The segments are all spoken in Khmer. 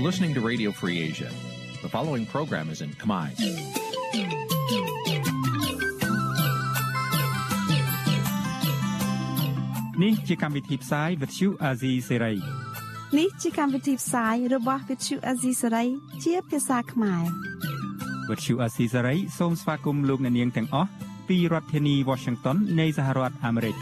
You're listening to Radio Free Asia. The following program is in Khmer. នេះជាកម្មវិធីផ្សាយ Vuthu Azizi Serai នេះជាកម្មវិធីផ្សាយរបស់ Vuthu Azizi Serai ជាភាសាខ្មែរ Vuthu Azizi Serai សូមស្វាគមន៍លោកអ្នកនាងទាំងអស់ពីរដ្ឋធានី Washington នៃសហរដ្ឋអាមេរិក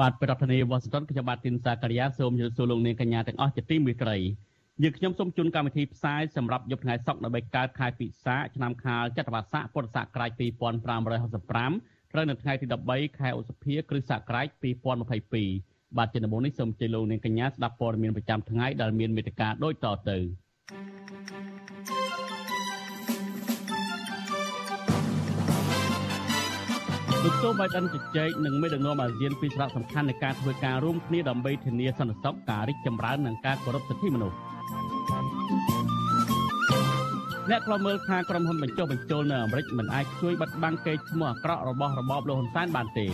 បាទប្រធានាធិបតីវ៉ាស៊ីនតោនខ្ញុំបាទទីនសាការីយ៉ាសូមជម្រាបសួរលោកនាងកញ្ញាទាំងអស់ជាទីមេត្រីយើងខ្ញុំសូមជូនកម្មវិធីផ្សាយសម្រាប់យប់ថ្ងៃសុក្រដើម្បីកើតខែពិសាឆ្នាំខាលចត្វាស័កពុរសករាជ2565ត្រូវនៅថ្ងៃទី13ខែឧសភាគ្រិស្តសករាជ2022បាទជាដំបូងនេះសូមជម្រាបលោកនាងកញ្ញាស្ដាប់ព័ត៌មានប្រចាំថ្ងៃដែលមានមេត្តាដូចតទៅ លោកโจ Biden ជជែកនឹងមេដឹកនាំអាស៊ានពីសារៈសំខាន់នៃការធ្វើការរួមគ្នាដើម្បីធានាសន្តិសុខការរីកចម្រើននិងការគោរពសិទ្ធិមនុស្សអ្នកខ្លមើលថាក្រុមហ៊ុនបញ្ចុះបញ្ចូលនៅអាមេរិកមិនអាចជួយបិទបាំងកេរ្តិ៍ឈ្មោះអាក្រក់របស់របបលោកហ៊ុនសែនបានទេ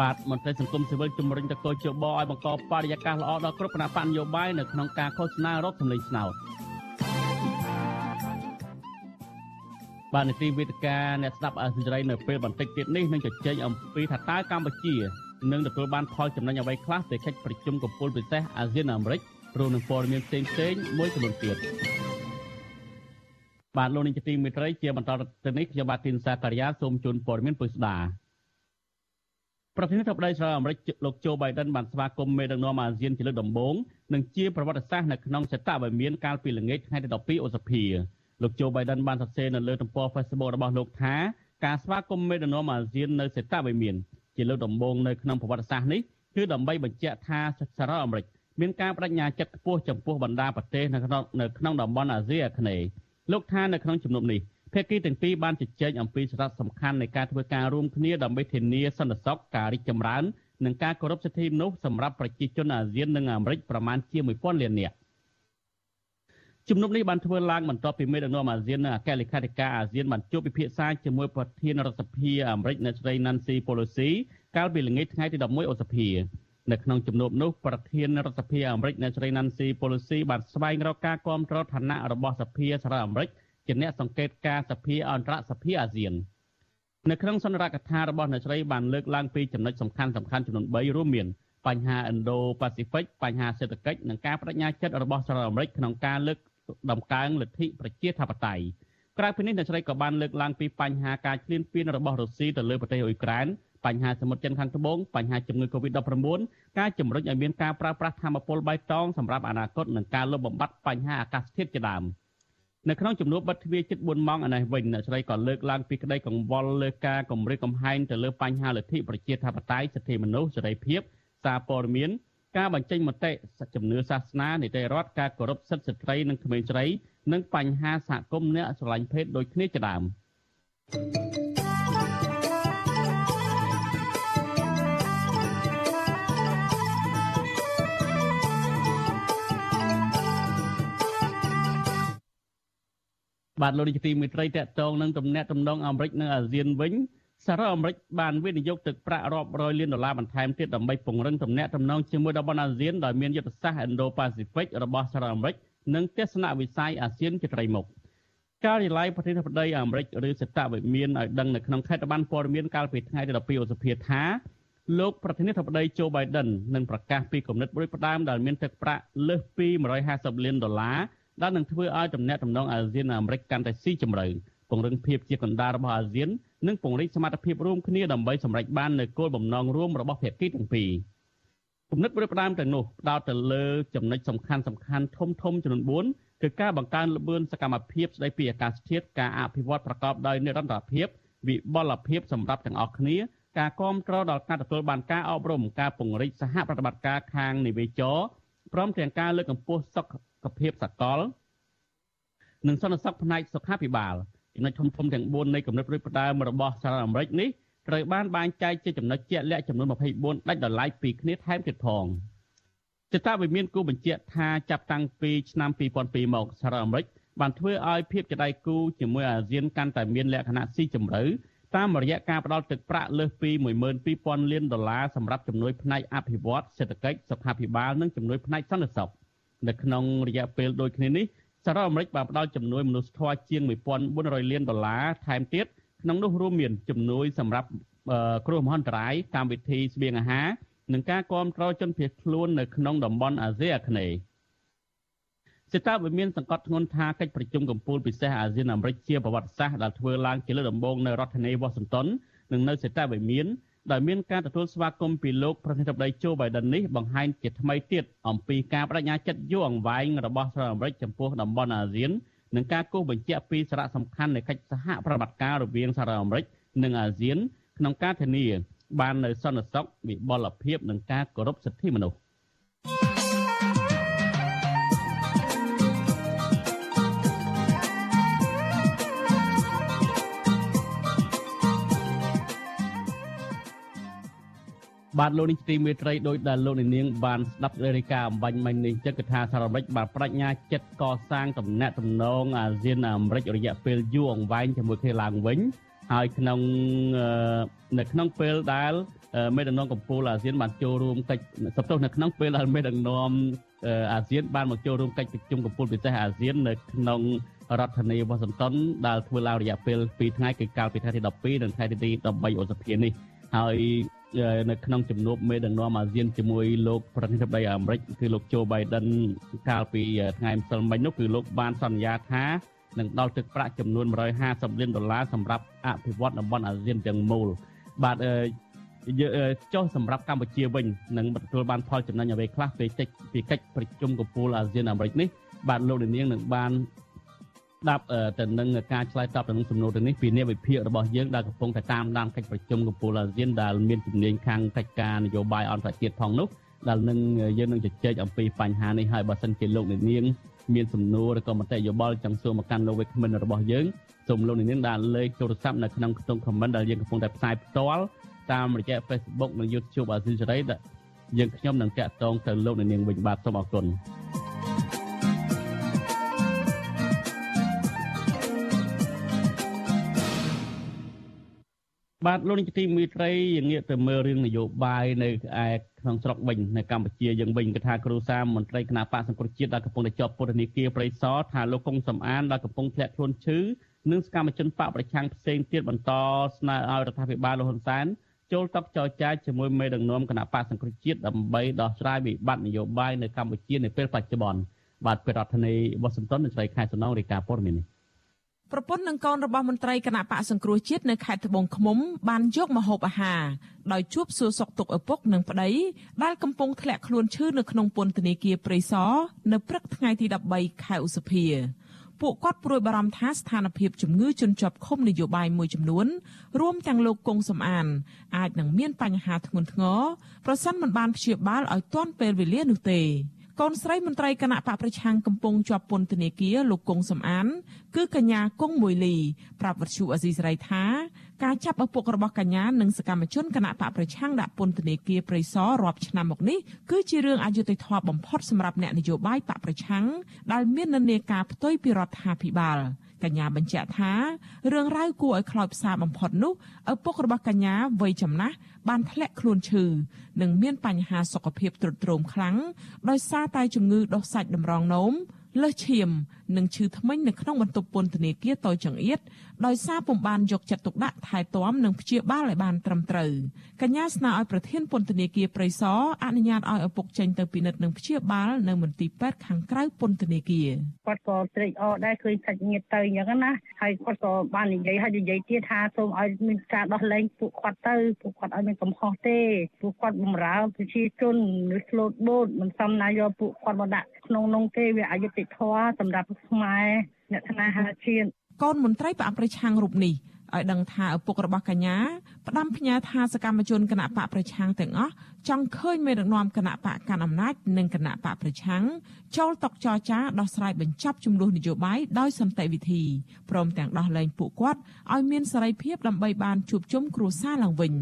បាទមន្ត្រីសង្គមស៊ីវិលជំរុញតកោជបឲ្យបង្កបរិយាកាសល្អដល់គ្រប់គណៈបកនយោបាយនៅក្នុងការឃោសនារកសម្លេងស្នោត បាទនីតិវេទិកាអ្នកស្ដាប់អសិរ័យនៅពេលបន្តិចទៀតនេះនឹងជជែកអំពីថាតើកម្ពុជានឹងទទួលបានផលចំណេញអ្វីខ្លះពីកិច្ចប្រជុំកំពូលពិសេសអាស៊ានអាមេរិករួមនឹងព័ត៌មានផ្សេងផ្សេងមួយចំនួនទៀតបាទលោកនាយកទីមេត្រីជាបន្តទៅនេះខ្ញុំបាទទីនសាការីយ៉ាសូមជូនព័ត៌មានពុស្ដាប្រធានាធិបតីសហរដ្ឋអាមេរិកលោកโจ Biden បានស្វាគមន៍មេដឹកនាំអាស៊ានជាលើកដំបូងនិងជាប្រវត្តិសាស្ត្រនៅក្នុងចតវិមានកាលពីល្ងាចថ្ងៃទី12ឧសភា លោកโจ Biden បានសរសេរនៅលើទំព័រ Facebook របស់លោកថាការស្វាគមន៍មេដឹកនាំអាស៊ាននៅសេតវិមានជាលើកដំបូងនៅក្នុងប្រវត្តិសាស្ត្រនេះគឺដើម្បីបញ្ជាក់ថាសហរដ្ឋអាមេរិកមានការបដិញ្ញាចិត្តខ្ពស់ចំពោះបណ្ដាប្រទេសនៅក្នុងនៅក្នុងតំបន់អាស៊ីអាគ្នេយ៍លោកថានៅក្នុងជំនុំនេះភាគីទាំងពីរបានជជែកអំពីសារៈសំខាន់នៃការធ្វើការរួមគ្នាដើម្បីធានាសន្តិសុខការរីកចម្រើននិងការគោរពសិទ្ធិមនុស្សសម្រាប់ប្រជាជនអាស៊ាននិងអាមេរិកប្រមាណជា1000លាននាក់ ជំនុំនេះបានធ្វើឡើងបន្ទាប់ពីមេដឹកនាំអាស៊ាននិងអគ្គលេខាធិការអាស៊ានបានជួបពិភាក្សាជាមួយប្រធានរដ្ឋសភាអាមេរិកអ្នកស្រី Nancy Pelosi កាលពីល្ងាចថ្ងៃទី11ឧសភានៅក្នុងជំនួបនោះប្រធានរដ្ឋសភាអាមេរិកអ្នកស្រី Nancy Pelosi បានស្វែងរកការគាំទ្រឋានៈរបស់សភាសហរដ្ឋអាមេរិកជាអ្នកសង្កេតការសភាអន្តរសភាអាស៊ាននៅក្នុងសន្និរដ្ឋកថារបស់អ្នកស្រីបានលើកឡើងពីចំណុចសំខាន់សំខាន់ចំនួន3រួមមានបញ្ហា Indo-Pacific បញ្ហាសេដ្ឋកិច្ចនិងការបដិញ្ញាចិត្តរបស់សហរដ្ឋអាមេរិកក្នុងការលើក ដំកើងលទ្ធិប្រជាធិបតេយ្យក្រៅពីនេះអ្នកស្រីក៏បានលើកឡើងពីបញ្ហាការឈ្លានពានរបស់រុស្ស៊ីទៅលើប្រទេសអ៊ុយក្រែនបញ្ហាសមុទ្រចិនខាងត្បូងបញ្ហាជំងឺ Covid-19 ការជំរុញឲ្យមានការប្រើប្រាស់ធម្មពលបៃតងសម្រាប់អនាគតនិងការលុបបំបាត់បញ្ហាអាកាសធាតុជាដើមនៅក្នុងចំនួនបិទទ្វារជិត4ម៉ោងឯនេះវិញអ្នកស្រីក៏លើកឡើងពីក្តីកង្វល់លើការគម្រាមកំហែងទៅលើបញ្ហាលទ្ធិប្រជាធិបតេយ្យសិទ្ធិមនុស្សសេរីភាពសារព័ត៌មាន ការបញ្ចេញមតិជំនឿសាសនានីតិរដ្ឋការគោរពសិទ្ធិស្ត្រីនិងក្មេងស្រីនិងបញ្ហាសហគមន៍អ្នកស្រឡាញ់ភេទដូចគ្នាជាដើមបាទលោកនាយកទីមេត្រីតកតងនឹងទំនាក់ទំនងអាមេរិកនិងអាស៊ានវិញ សហរដ្ឋអាមេរិកបានវិនិយោគទឹកប្រាក់រាប់រយលានដុល្លារបន្ថែមទៀតដើម្បីពង្រឹងទំនាក់ទំនងជាមួយតំបន់អាស៊ានដោយមានយុទ្ធសាស្ត្រ Indo-Pacific របស់សហរដ្ឋអាមេរិកនិងទស្សនវិស័យអាស៊ានជាត្រីមុខការិយាល័យប្រធានាធិបតីអាមេរិកឬសេតវិមានឲ្យដឹងនៅក្នុងខេត្តបានព័ត៌មានកាលពីថ្ងៃទី12ឧសភាថាលោកប្រធានាធិបតីโจ Biden នឹងប្រកាសពីគំនិតរួចផ្ដើមដែលមានទឹកប្រាក់លើសពី150លានដុល្លារដែលនឹងធ្វើឲ្យទំនាក់ទំនងអាស៊ានអាមេរិកកាន់តែស៊ីជម្រៅ ពង្រឹងភាពជាកណ្ដាលរបស់អាស៊ាននិងពង្រីកសមត្ថភាពរួមគ្នាដើម្បីសម្រេចបាននូវគោលបំណងរួមរបស់ភាគីទាំងពីរគំនិតប្រផ្ដាមទាំងនោះផ្ដោតទៅលើចំណុចសំខាន់សំខាន់ធំធំចំនួន4គឺការបង្កើនល្បឿនសកម្មភាពស្ដីពីអាកាសធាតុការអភិវឌ្ឍប្រកបដោយនិរន្តរភាពវិបលភាពសម្រាប់ទាំងអស់គ្នាការគ្រប់គ្រងដល់ការទទួលបានការអប់រំការពង្រីកសហប្រតិបត្តិការខាងនិវេចរព្រមទាំងការលើកកម្ពស់សុខភាពសកលនិងសន្តិសុខផ្នែកសុខាភិបាល ចំណុចធំធំទាំង4នៃគំនិតរួចផ្ដើមរបស់សហរដ្ឋអាមេរិកនេះត្រូវបានបែងចែកជាចំណុចជាក់លាក់ចំនួន24ដាច់ដោយឡែកពីគ្នាថែមទៀតផងចតាវិមានគូបញ្ជាក់ថាចាប់តាំងពីឆ្នាំ2002មកសហរដ្ឋអាមេរិកបានធ្វើឲ្យភាពជាដៃគូជាមួយអាស៊ានកាន់តែមានលក្ខណៈស៊ីជម្រៅតាមរយៈការផ្ដល់ទឹកប្រាក់លើសពី12000លានដុល្លារសម្រាប់ជំនួយផ្នែកអភិវឌ្ឍសេដ្ឋកិច្ចសុខាភិបាលនិងជំនួយផ្នែកសន្តិសុខនៅក្នុងរយៈពេលដូចគ្នានេះ សហរដ្ឋអាមេរិកបានផ្ដល់ជំនួយមនុស្សធម៌ជាង1400លានដុល្លារថែមទៀតក្នុងនោះរួមមានជំនួយសម្រាប់គ្រោះមហន្តរាយកម្មវិធីស្បៀងអាហារនិងការគ្រប់គ្រងជនភៀសខ្លួននៅក្នុងតំបន់អាស៊ីអាគ្នេយ៍សេតាវិមានសង្កត់ធ្ងន់ថាកិច្ចប្រជុំកំពូលពិសេសអាស៊ានអាមេរិកជាប្រវត្តិសាស្ត្រដែលធ្វើឡើងជាលើកដំបូងនៅរដ្ឋធានីវ៉ាស៊ីនតោននិងនៅសេតាវិមាន ដោយមានការទទួលស្វាគមន៍ពីលោកប្រធានាធិបតីโจ Biden នេះបង្ហាញជាថ្មីទៀតអំពីការបដិញ្ញាចិត្តយូរអង្វែងរបស់សហរដ្ឋអាមេរិកចំពោះតំបន់អាស៊ាននិងការគូសបញ្ជាក់ពីសារៈសំខាន់នៃកិច្ចសហប្រតិបត្តិការរវាងសហរដ្ឋអាមេរិកនិងអាស៊ានក្នុងការធានាបាននូវសន្តិសុខវិបុលភាពនិងការគោរពសិទ្ធិមនុស្ស បាទលោកនេះទីមេត្រីដោយដែលលោកនាងបានស្ដាប់រាយការណ៍អំបញ្ញមិញនេះចឹងគឺថាសហរដ្ឋអាមេរិកបានបដិញ្ញាចិត្តកសាងតំណែងតំណងអាស៊ានអាមេរិករយៈពេលយូរអង្វែងជាមួយគ្នាឡើងវិញហើយក្នុងនៅក្នុងពេលដែលមេដឹកនាំកម្ពុជាអាស៊ានបានចូលរួមកិច្ចសប្តាហ៍នៅក្នុងពេលដែលមេដឹកនាំអាស៊ានបានមកចូលរួមកិច្ចប្រជុំកម្ពុជាពិសេសអាស៊ាននៅក្នុងរដ្ឋធានីវ៉ាស៊ីនតោនដែលធ្វើឡើងរយៈពេល2ថ្ងៃគឺកាលពីថ្ងៃទី12និងថ្ងៃទី13ឧសភានេះហើយ នៅក្នុងជំនួបមេដឹកនាំអាស៊ានជាមួយលោកប្រធានាធិបតីអាមេរិកគឺលោកโจ Biden កាលពីថ្ងៃម្សិលមិញនោះគឺលោកបានសន្យាថានឹងដល់ទឹកប្រាក់ចំនួន150លានដុល្លារសម្រាប់អភិវឌ្ឍតំបន់អាស៊ានទាំងមូលបាទចុះសម្រាប់កម្ពុជាវិញនឹងទទួលបានផលចំណេញអ្វីខ្លះពីកិច្ចពីកិច្ចប្រជុំកំពូលអាស៊ានអាមេរិកនេះបាទលោកនាងនឹងបាន ដាប់ទៅនឹងការឆ្លើយតបទៅនឹងសំណួរទាំងនេះពីអ្នកវិភាគរបស់យើងដែលកំពុងតែតាមដានកិច្ចប្រជុំកំពូលអាស៊ានដែលមានជំនាញខាងកិច្ចការនយោបាយអន្តរជាតិផងនោះដែលនឹងយើងនឹងជជែកអំពីបញ្ហានេះហើយបើសិនជាលោកនាងមានសំណួរឬក៏មតិយោបល់ចង់សួរមកកាន់លោកវិក្កាមិនរបស់យើងសូមលោកនាងដាក់លេខទូរស័ព្ទនៅក្នុងខ្ទង់ comment ដែលយើងកំពុងតែផ្សាយផ្ទាល់តាមរយៈ Facebook និង YouTube អាស៊ីសេរីដែលយើងខ្ញុំនឹងតាក់ទងទៅលោកនាងវិញបាទសូមអរគុណ បាទលោកនាយកទីមេត្រីយើងងាកទៅមើលរឿងនយោបាយនៅឯក្នុងស្រុកវិញនៅកម្ពុជាយើងវិញគឺថាគ្រូសាមន្ត្រីគណៈបកសង្គ្រោះជាតិដែលកំពុងតែជាប់ពន្ធនាគារប្រៃសណថាលោកកុងសំអានដែលកំពុងធ្លាក់ខ្លួនឈឺនិងសកម្មជនបកប្រឆាំងផ្សេងទៀតបន្តស្នើឲ្យរដ្ឋាភិបាលលោកហ៊ុនសែនចូលតបចរចាជាមួយមេដឹកនាំគណៈបកសង្គ្រោះជាតិដើម្បីដោះស្រាយវិបត្តិនយោបាយនៅកម្ពុជានៅពេលបច្ចុប្បន្នបាទពីរដ្ឋធានីវ៉ាស៊ីនតោននៃស្រីខែសំណងរាយការណ៍ព័ត៌មាននេះ ប្រពន្ធនិងកូនរបស់មន្ត្រីគណៈបកសង្គ្រោះជាតិនៅខេត្តត្បូងឃ្មុំបានយកម្ហូបអាហារដោយជួបសួរសុខទុក្ខឪពុកនិងប្តីដែលកំពុងធ្លាក់ខ្លួនឈឺនៅក្នុងពន្ធនាគារព្រៃសរនៅព្រឹកថ្ងៃទី13ខែឧសភាពួកគាត់ព្រួយបារម្ភថាស្ថានភាពជំងឺជនជាប់ឃុំនយោបាយមួយចំនួនរួមទាំងលោកគង់សំអាន អាចនឹងមានបញ្ហាធ្ងន់ធ្ងរប្រសិនមិនបានព្យាបាលឲ្យទាន់ពេលវេលានោះទេ កូនស្រីមន្ត្រីគណៈបកប្រឆាំងកំពុងជាប់ពន្ធនាគារលោកគង់សំអាន គឺកញ្ញាគង់មួយលីប្រាប់វិទ្យុអេស៊ីសរ៉ៃថាការចាប់ឪពុករបស់កញ្ញានិងសកម្មជនគណៈបកប្រឆាំងដាក់ពន្ធនាគារព្រៃសររាប់ឆ្នាំមកនេះគឺជារឿងអយុត្តិធម៌បំផុតសម្រាប់អ្នកនយោបាយបកប្រឆាំងដែលមាននានាការផ្ទុយពីរដ្ឋាភិបាល។ កញ្ញាបញ្ជាក់ថារឿងរ៉ាវគួរឲ្យខ្លោចផ្សាបំផុតនោះឪពុករបស់កញ្ញាវ័យចំណាស់បានធ្លាក់ខ្លួនឈឺនិងមានបញ្ហាសុខភាពទ្រុឌទ្រោមខ្លាំងដោយសារតែជំងឺដុសសាច់តម្រងនោមលើសឈាមនិងឈឺធ្មេញនៅក្នុងបន្ទប់ពន្ធនាគារតូចចង្អៀតដោយសារពុំបានយកចិត្តទុកដាក់ថែទាំនិងព្យាបាលឲ្យបានត្រឹមត្រូវកញ្ញាស្នើឲ្យប្រធានពន្ធនាគារព្រៃសរអនុញ្ញាតឲ្យឪពុកចេញទៅពិនិត្យនិងព្យាបាលនៅមន្ទីរពេទ្យខាងក្រៅពន្ធនាគារគាត់ក៏ត្រេកអរដែរឃើញសាច់ញាតិទៅអញ្ចឹងណាហើយគាត់ក៏បាននិយាយហើយនិយាយទៀតថាសូមឲ្យមានការដោះលែងពួកគាត់ទៅពួកគាត់ឲ្យមានកំហុសទេពួកគាត់បំរើប្រជាជនឬស្លូតបូតមិនសមណាយកពួកគាត់មកដាក់ក្នុងនងទេវាអយុត្តិធម៌សម្រាប់ខ្មែរអ្នកស្នេហាជាតិកូនមន្ត្រីបកប្រឆាំងរូបនេះឲ្យដឹងថាឪពុករបស់កញ្ញាផ្ដាំផ្ញើថាសកម្មជនគណៈបកប្រឆាំងទាំងអស់ចង់ឃើញមេដឹកនាំគណៈបកកាន់អំណាចនិងគណៈបកប្រឆាំងចូលតុចរចាដោះស្រាយបញ្ចប់ចំនួននយោបាយដោយសន្តិវិធីព្រមទាំងដោះលែងពួកគាត់ឲ្យមានសេរីភាពដើម្បីបានជួបជុំគ្រួសារឡើងវិញ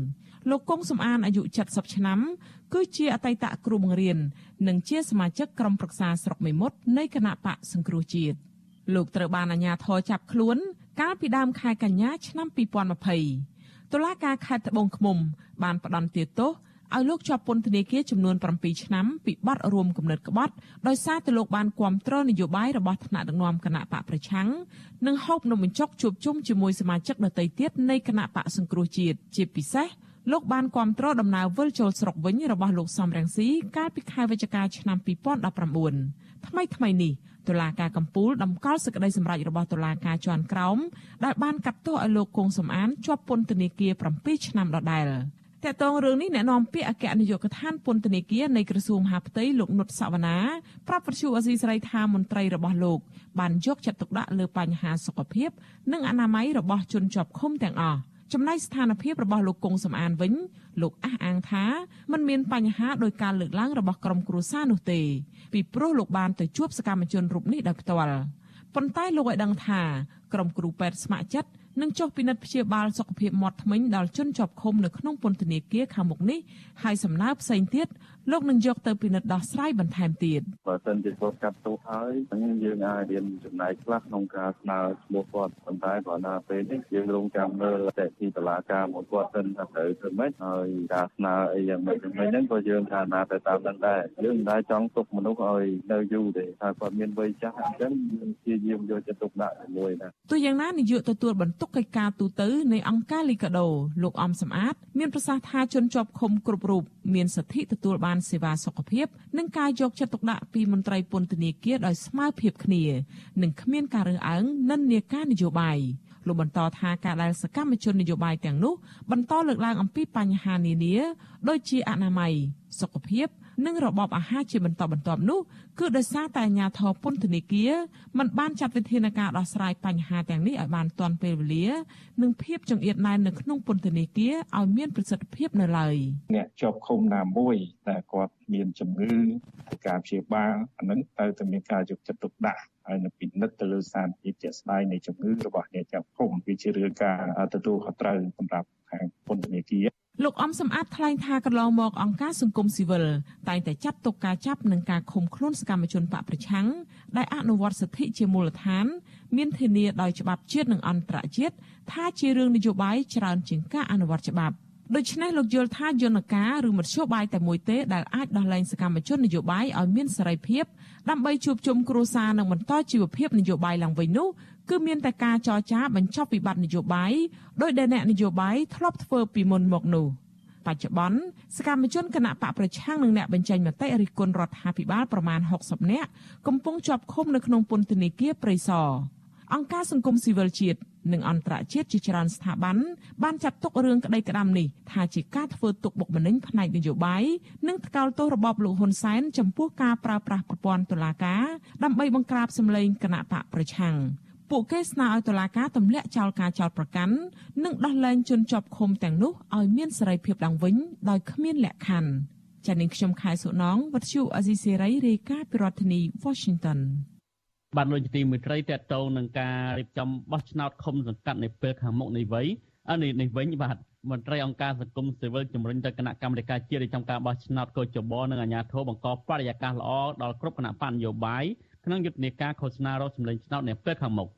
លោកកុងសំអានអាយុ70ឆ្នាំ គឺជាអតីតគ្រូបង្រៀននិងជាសមាជិកក្រុមប្រឹក្សាស្រុកមេមត់នៃគណៈបកសង្គ្រោះជាតិលោកត្រូវបានអាជ្ញាធរចាប់ខ្លួន កាលពីដើមខែកញ្ញាឆ្នាំ2020តុលាការខេត្តត្បូងឃ្មុំ បានផ្តន្ទាទោសឲ្យលោកជាប់ពន្ធនាគារចំនួន7ឆ្នាំពីបទរួមគំនិតក្បត់ដោយសារតែលោកបានគាំទ្រនយោបាយរបស់ថ្នាក់ដឹកនាំគណៈបកប្រឆាំងនិងហូបនំបញ្ចុកជួបជុំជាមួយសមាជិកដទៃទៀតនៃគណៈបកសង្គ្រោះជាតិជាពិសេស លោកបានគាំទ្រដំណើរវិលចូលស្រុកវិញរបស់លោកសំរងស៊ីកាលពីខែវិច្ឆិកាឆ្នាំ2019ថ្មីថ្មីនេះតុលាការកំពូលដំកល់សេចក្តីសម្រេចរបស់តុលាការជាន់ក្រោមដែលបានកាត់ទោសឲ្យលោកគង់សំអានជាប់ពន្ធនាគារ7ឆ្នាំដដែលតកតងរឿងនេះអ្នកនាំពាក្យអគ្គនាយកដ្ឋានពន្ធនាគារនៃក្រសួងមហាផ្ទៃលោកនុតសវណ្ណាប្រាប់វិទ្យុអស៊ីសេរីថាមន្ត្រីរបស់លោកបានយកចិត្តទុកដាក់លើបញ្ហាសុខភាព និងអនាម័យរបស់ជនជាប់ឃុំទាំងអស់ ចំណែកស្ថានភាពរបស់លោកគង់សំអានវិញលោកអះអាងថាมันមានបញ្ហាដោយការលើកឡើងរបស់ក្រុមគ្រួសារនោះទេពីព្រោះលោកបានទៅជួបសកម្មជនរូបនេះដោយផ្ទាល់ប៉ុន្តែលោកឲ្យដឹងថាក្រុមគ្រូពេទ្យស្ម័គ្រចិត្តនឹងចុះពិនិត្យព្យាបាលសុខភាពមាត់ធ្មេញដល់ជនជាប់ឃុំនៅក្នុងពន្ធនាគារខាងមុខនេះហើយសំណើផ្សេងទៀតលោកនឹងយកទៅពិនិត្យដោះស្រាយបន្ថែមទៀតបើសិនជាគាត់កាត់ទោសហើយហ្នឹងយើងអាចរៀនចំណែកខ្លះក្នុងការស្នើឈ្មោះគាត់ប៉ុន្តែបើណាពេលនេះយើងរងចាំមើលតែទីតឡាការមកគាត់សិនថាត្រូវធ្វើម៉េចហើយការស្នើអីយ៉ាងម៉េចយ៉ាងម៉េចហ្នឹងក៏យើងថាណាទៅតាមហ្នឹងដែរយើងមិនដែរចង់ទុកមនុស្សឲ្យនៅយូរទេថាគាត់មានវ័យចាស់អញ្ចឹងយើងព្យាយាមយកចិត្តទុកដាក់ជាមួយណាទោះយ៉ាងណានាយកទទួលបន្ទុកកិច្ចការទូតនៃអង្គការលីកាដូលោកអំសំអាត មានប្រសាសន៍ថាជនជាប់ឃុំគ្រប់រូបមានសិទ្ធិទទួលបានសេវាសុខភាពនិងការយកចិត្តទុកដាក់ពីមន្ត្រីពន្ធនាគារដោយស្មើភាពគ្នានិងគ្មានការរើសអើងនិន្នាការនយោបាយលោកបន្តថាការដែលសកម្មជននយោបាយទាំងនោះបន្តលើកឡើងអំពីបញ្ហានានាដូចជាអនាម័យសុខភាព និងរបបអាហារជាបន្តបន្ទាប់នោះគឺដោយសារតែអាជ្ញាធរពន្ធនាគារមិនបានចាត់វិធានការដោះស្រាយបញ្ហាទាំងនេះឲ្យបានទាន់ពេលវេលា និងភាពចង្អៀតណែននៅក្នុងពន្ធនាគារឲ្យមានប្រសិទ្ធភាពនៅឡើយអ្នកជាប់ឃុំណាមួយតែគាត់មានជំងឺធ្វើការព្យាបាលអានឹងទៅតែមានការយកចិត្តទុកដាក់ ហើយនៅពិនិត្យទៅលើសារភាពជាក់ស្ដែងនៃជំងឺរបស់អ្នកចាប់ឃុំវាជារឿងការទទួលខុសត្រូវសម្រាប់ខាងពន្ធនាគារលោកអំសំអាតថ្លែងថាកន្លងមកអង្គការសង្គមស៊ីវិលតែងតែចាត់ទុកការចាប់និងការឃុំខ្លួនសកម្មជនបកប្រឆាំងដែលអនុវត្តសិទ្ធិជាមូលដ្ឋាន មានធានាដោយច្បាប់ជាតិនិងអន្តរជាតិថាជារឿងនយោបាយច្រើនជាងការអនុវត្តច្បាប់ ដូច្នេះលោកយល់ថាយន្តការឬមធ្យោបាយតែមួយទេដែលអាចដោះលែងសកម្មជននយោបាយឲ្យមានសេរីភាពដើម្បីជួបជុំគ្រួសារនិងបន្តជីវភាពនយោបាយឡើងវិញនោះគឺមានតែការចរចាបញ្ចប់វិបត្តិនយោបាយដោយដែលអ្នកនយោបាយធ្លាប់ធ្វើពីមុនមកនោះបច្ចុប្បន្នសកម្មជនគណៈបកប្រឆាំងនិងអ្នកបញ្ចេញមតិរិះគន់រដ្ឋាភិបាលប្រមាណ60នាក់កំពុងជាប់ឃុំនៅក្នុងពន្ធនាគារព្រៃសរអង្គការសង្គមស៊ីវិលជាតិ និងអន្តរជាតិជាច្រើនស្ថាប័នបានចាត់ទុករឿងក្តីក្តាំនេះថាជាការធ្វើទុកបុកម្នេញផ្នែកនយោបាយនិងថ្កោលទោសរបបលោកហ៊ុនសែនចំពោះការប្រើប្រាស់ប្រព័ន្ធតុលាការដើម្បីបង្ក្រាបសម្លេងគណៈបកប្រឆាំងពួកគេស្នើឲ្យតុលាការទម្លាក់ចោលការចោទប្រកាន់និងដោះលែងជនជាប់ឃុំទាំងនោះឲ្យមានសេរីភាពឡើងវិញដោយគ្មានលក្ខខណ្ឌចា៎នាងខ្ញុំខែសុណងវັດឈូអេស៊ីសេរីរាយការណ៍ពីរដ្ឋធានី Washington បានលោកទីមេត្រីតកតងនឹងការរៀបចំបោះឆ្នោតឃុំសង្កាត់នៅពេលខាងមុខនេះវិញអានេះនេះវិញបាទមន្ត្រីអង្គការសង្គមស៊ីវិលជំរុញទៅគណៈកម្មាធិការជាតិរៀបចំការបោះឆ្នោតកោចបនិងអាជ្ញាធរបង្កបរិយាកាសល្អដល់គ្រប់គណៈបកនយោបាយក្នុងយុទ្ធនាការឃោសនារកសម្លេងឆ្នោតនៅពេលខាងមុខ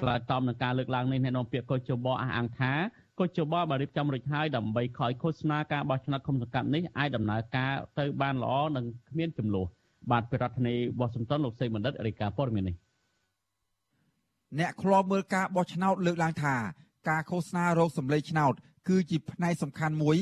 ឆ្លើយតបនឹងការលើកឡើងនេះអ្នកនាំពាក្យកោចបអះអាងថាកោចបបានរៀបចំរួចហើយដើម្បីខ້ອຍឃោសនាការបោះឆ្នោតឃុំសង្កាត់នេះអាចដំណើរការទៅបានល្អនិងគ្មានចំនួន បាទពីរដ្ឋធានីវ៉ាស៊ីនតោនលោកសេបណ្ឌិតរាយការណ៍ព័ត៌មាននេះអ្នកខ្លោបមើលការបោះឆ្នោតលើកឡើងថាការឃោសនារោគសម្លេងឆ្នោត គឺជាផ្នែកសំខាន់មួយ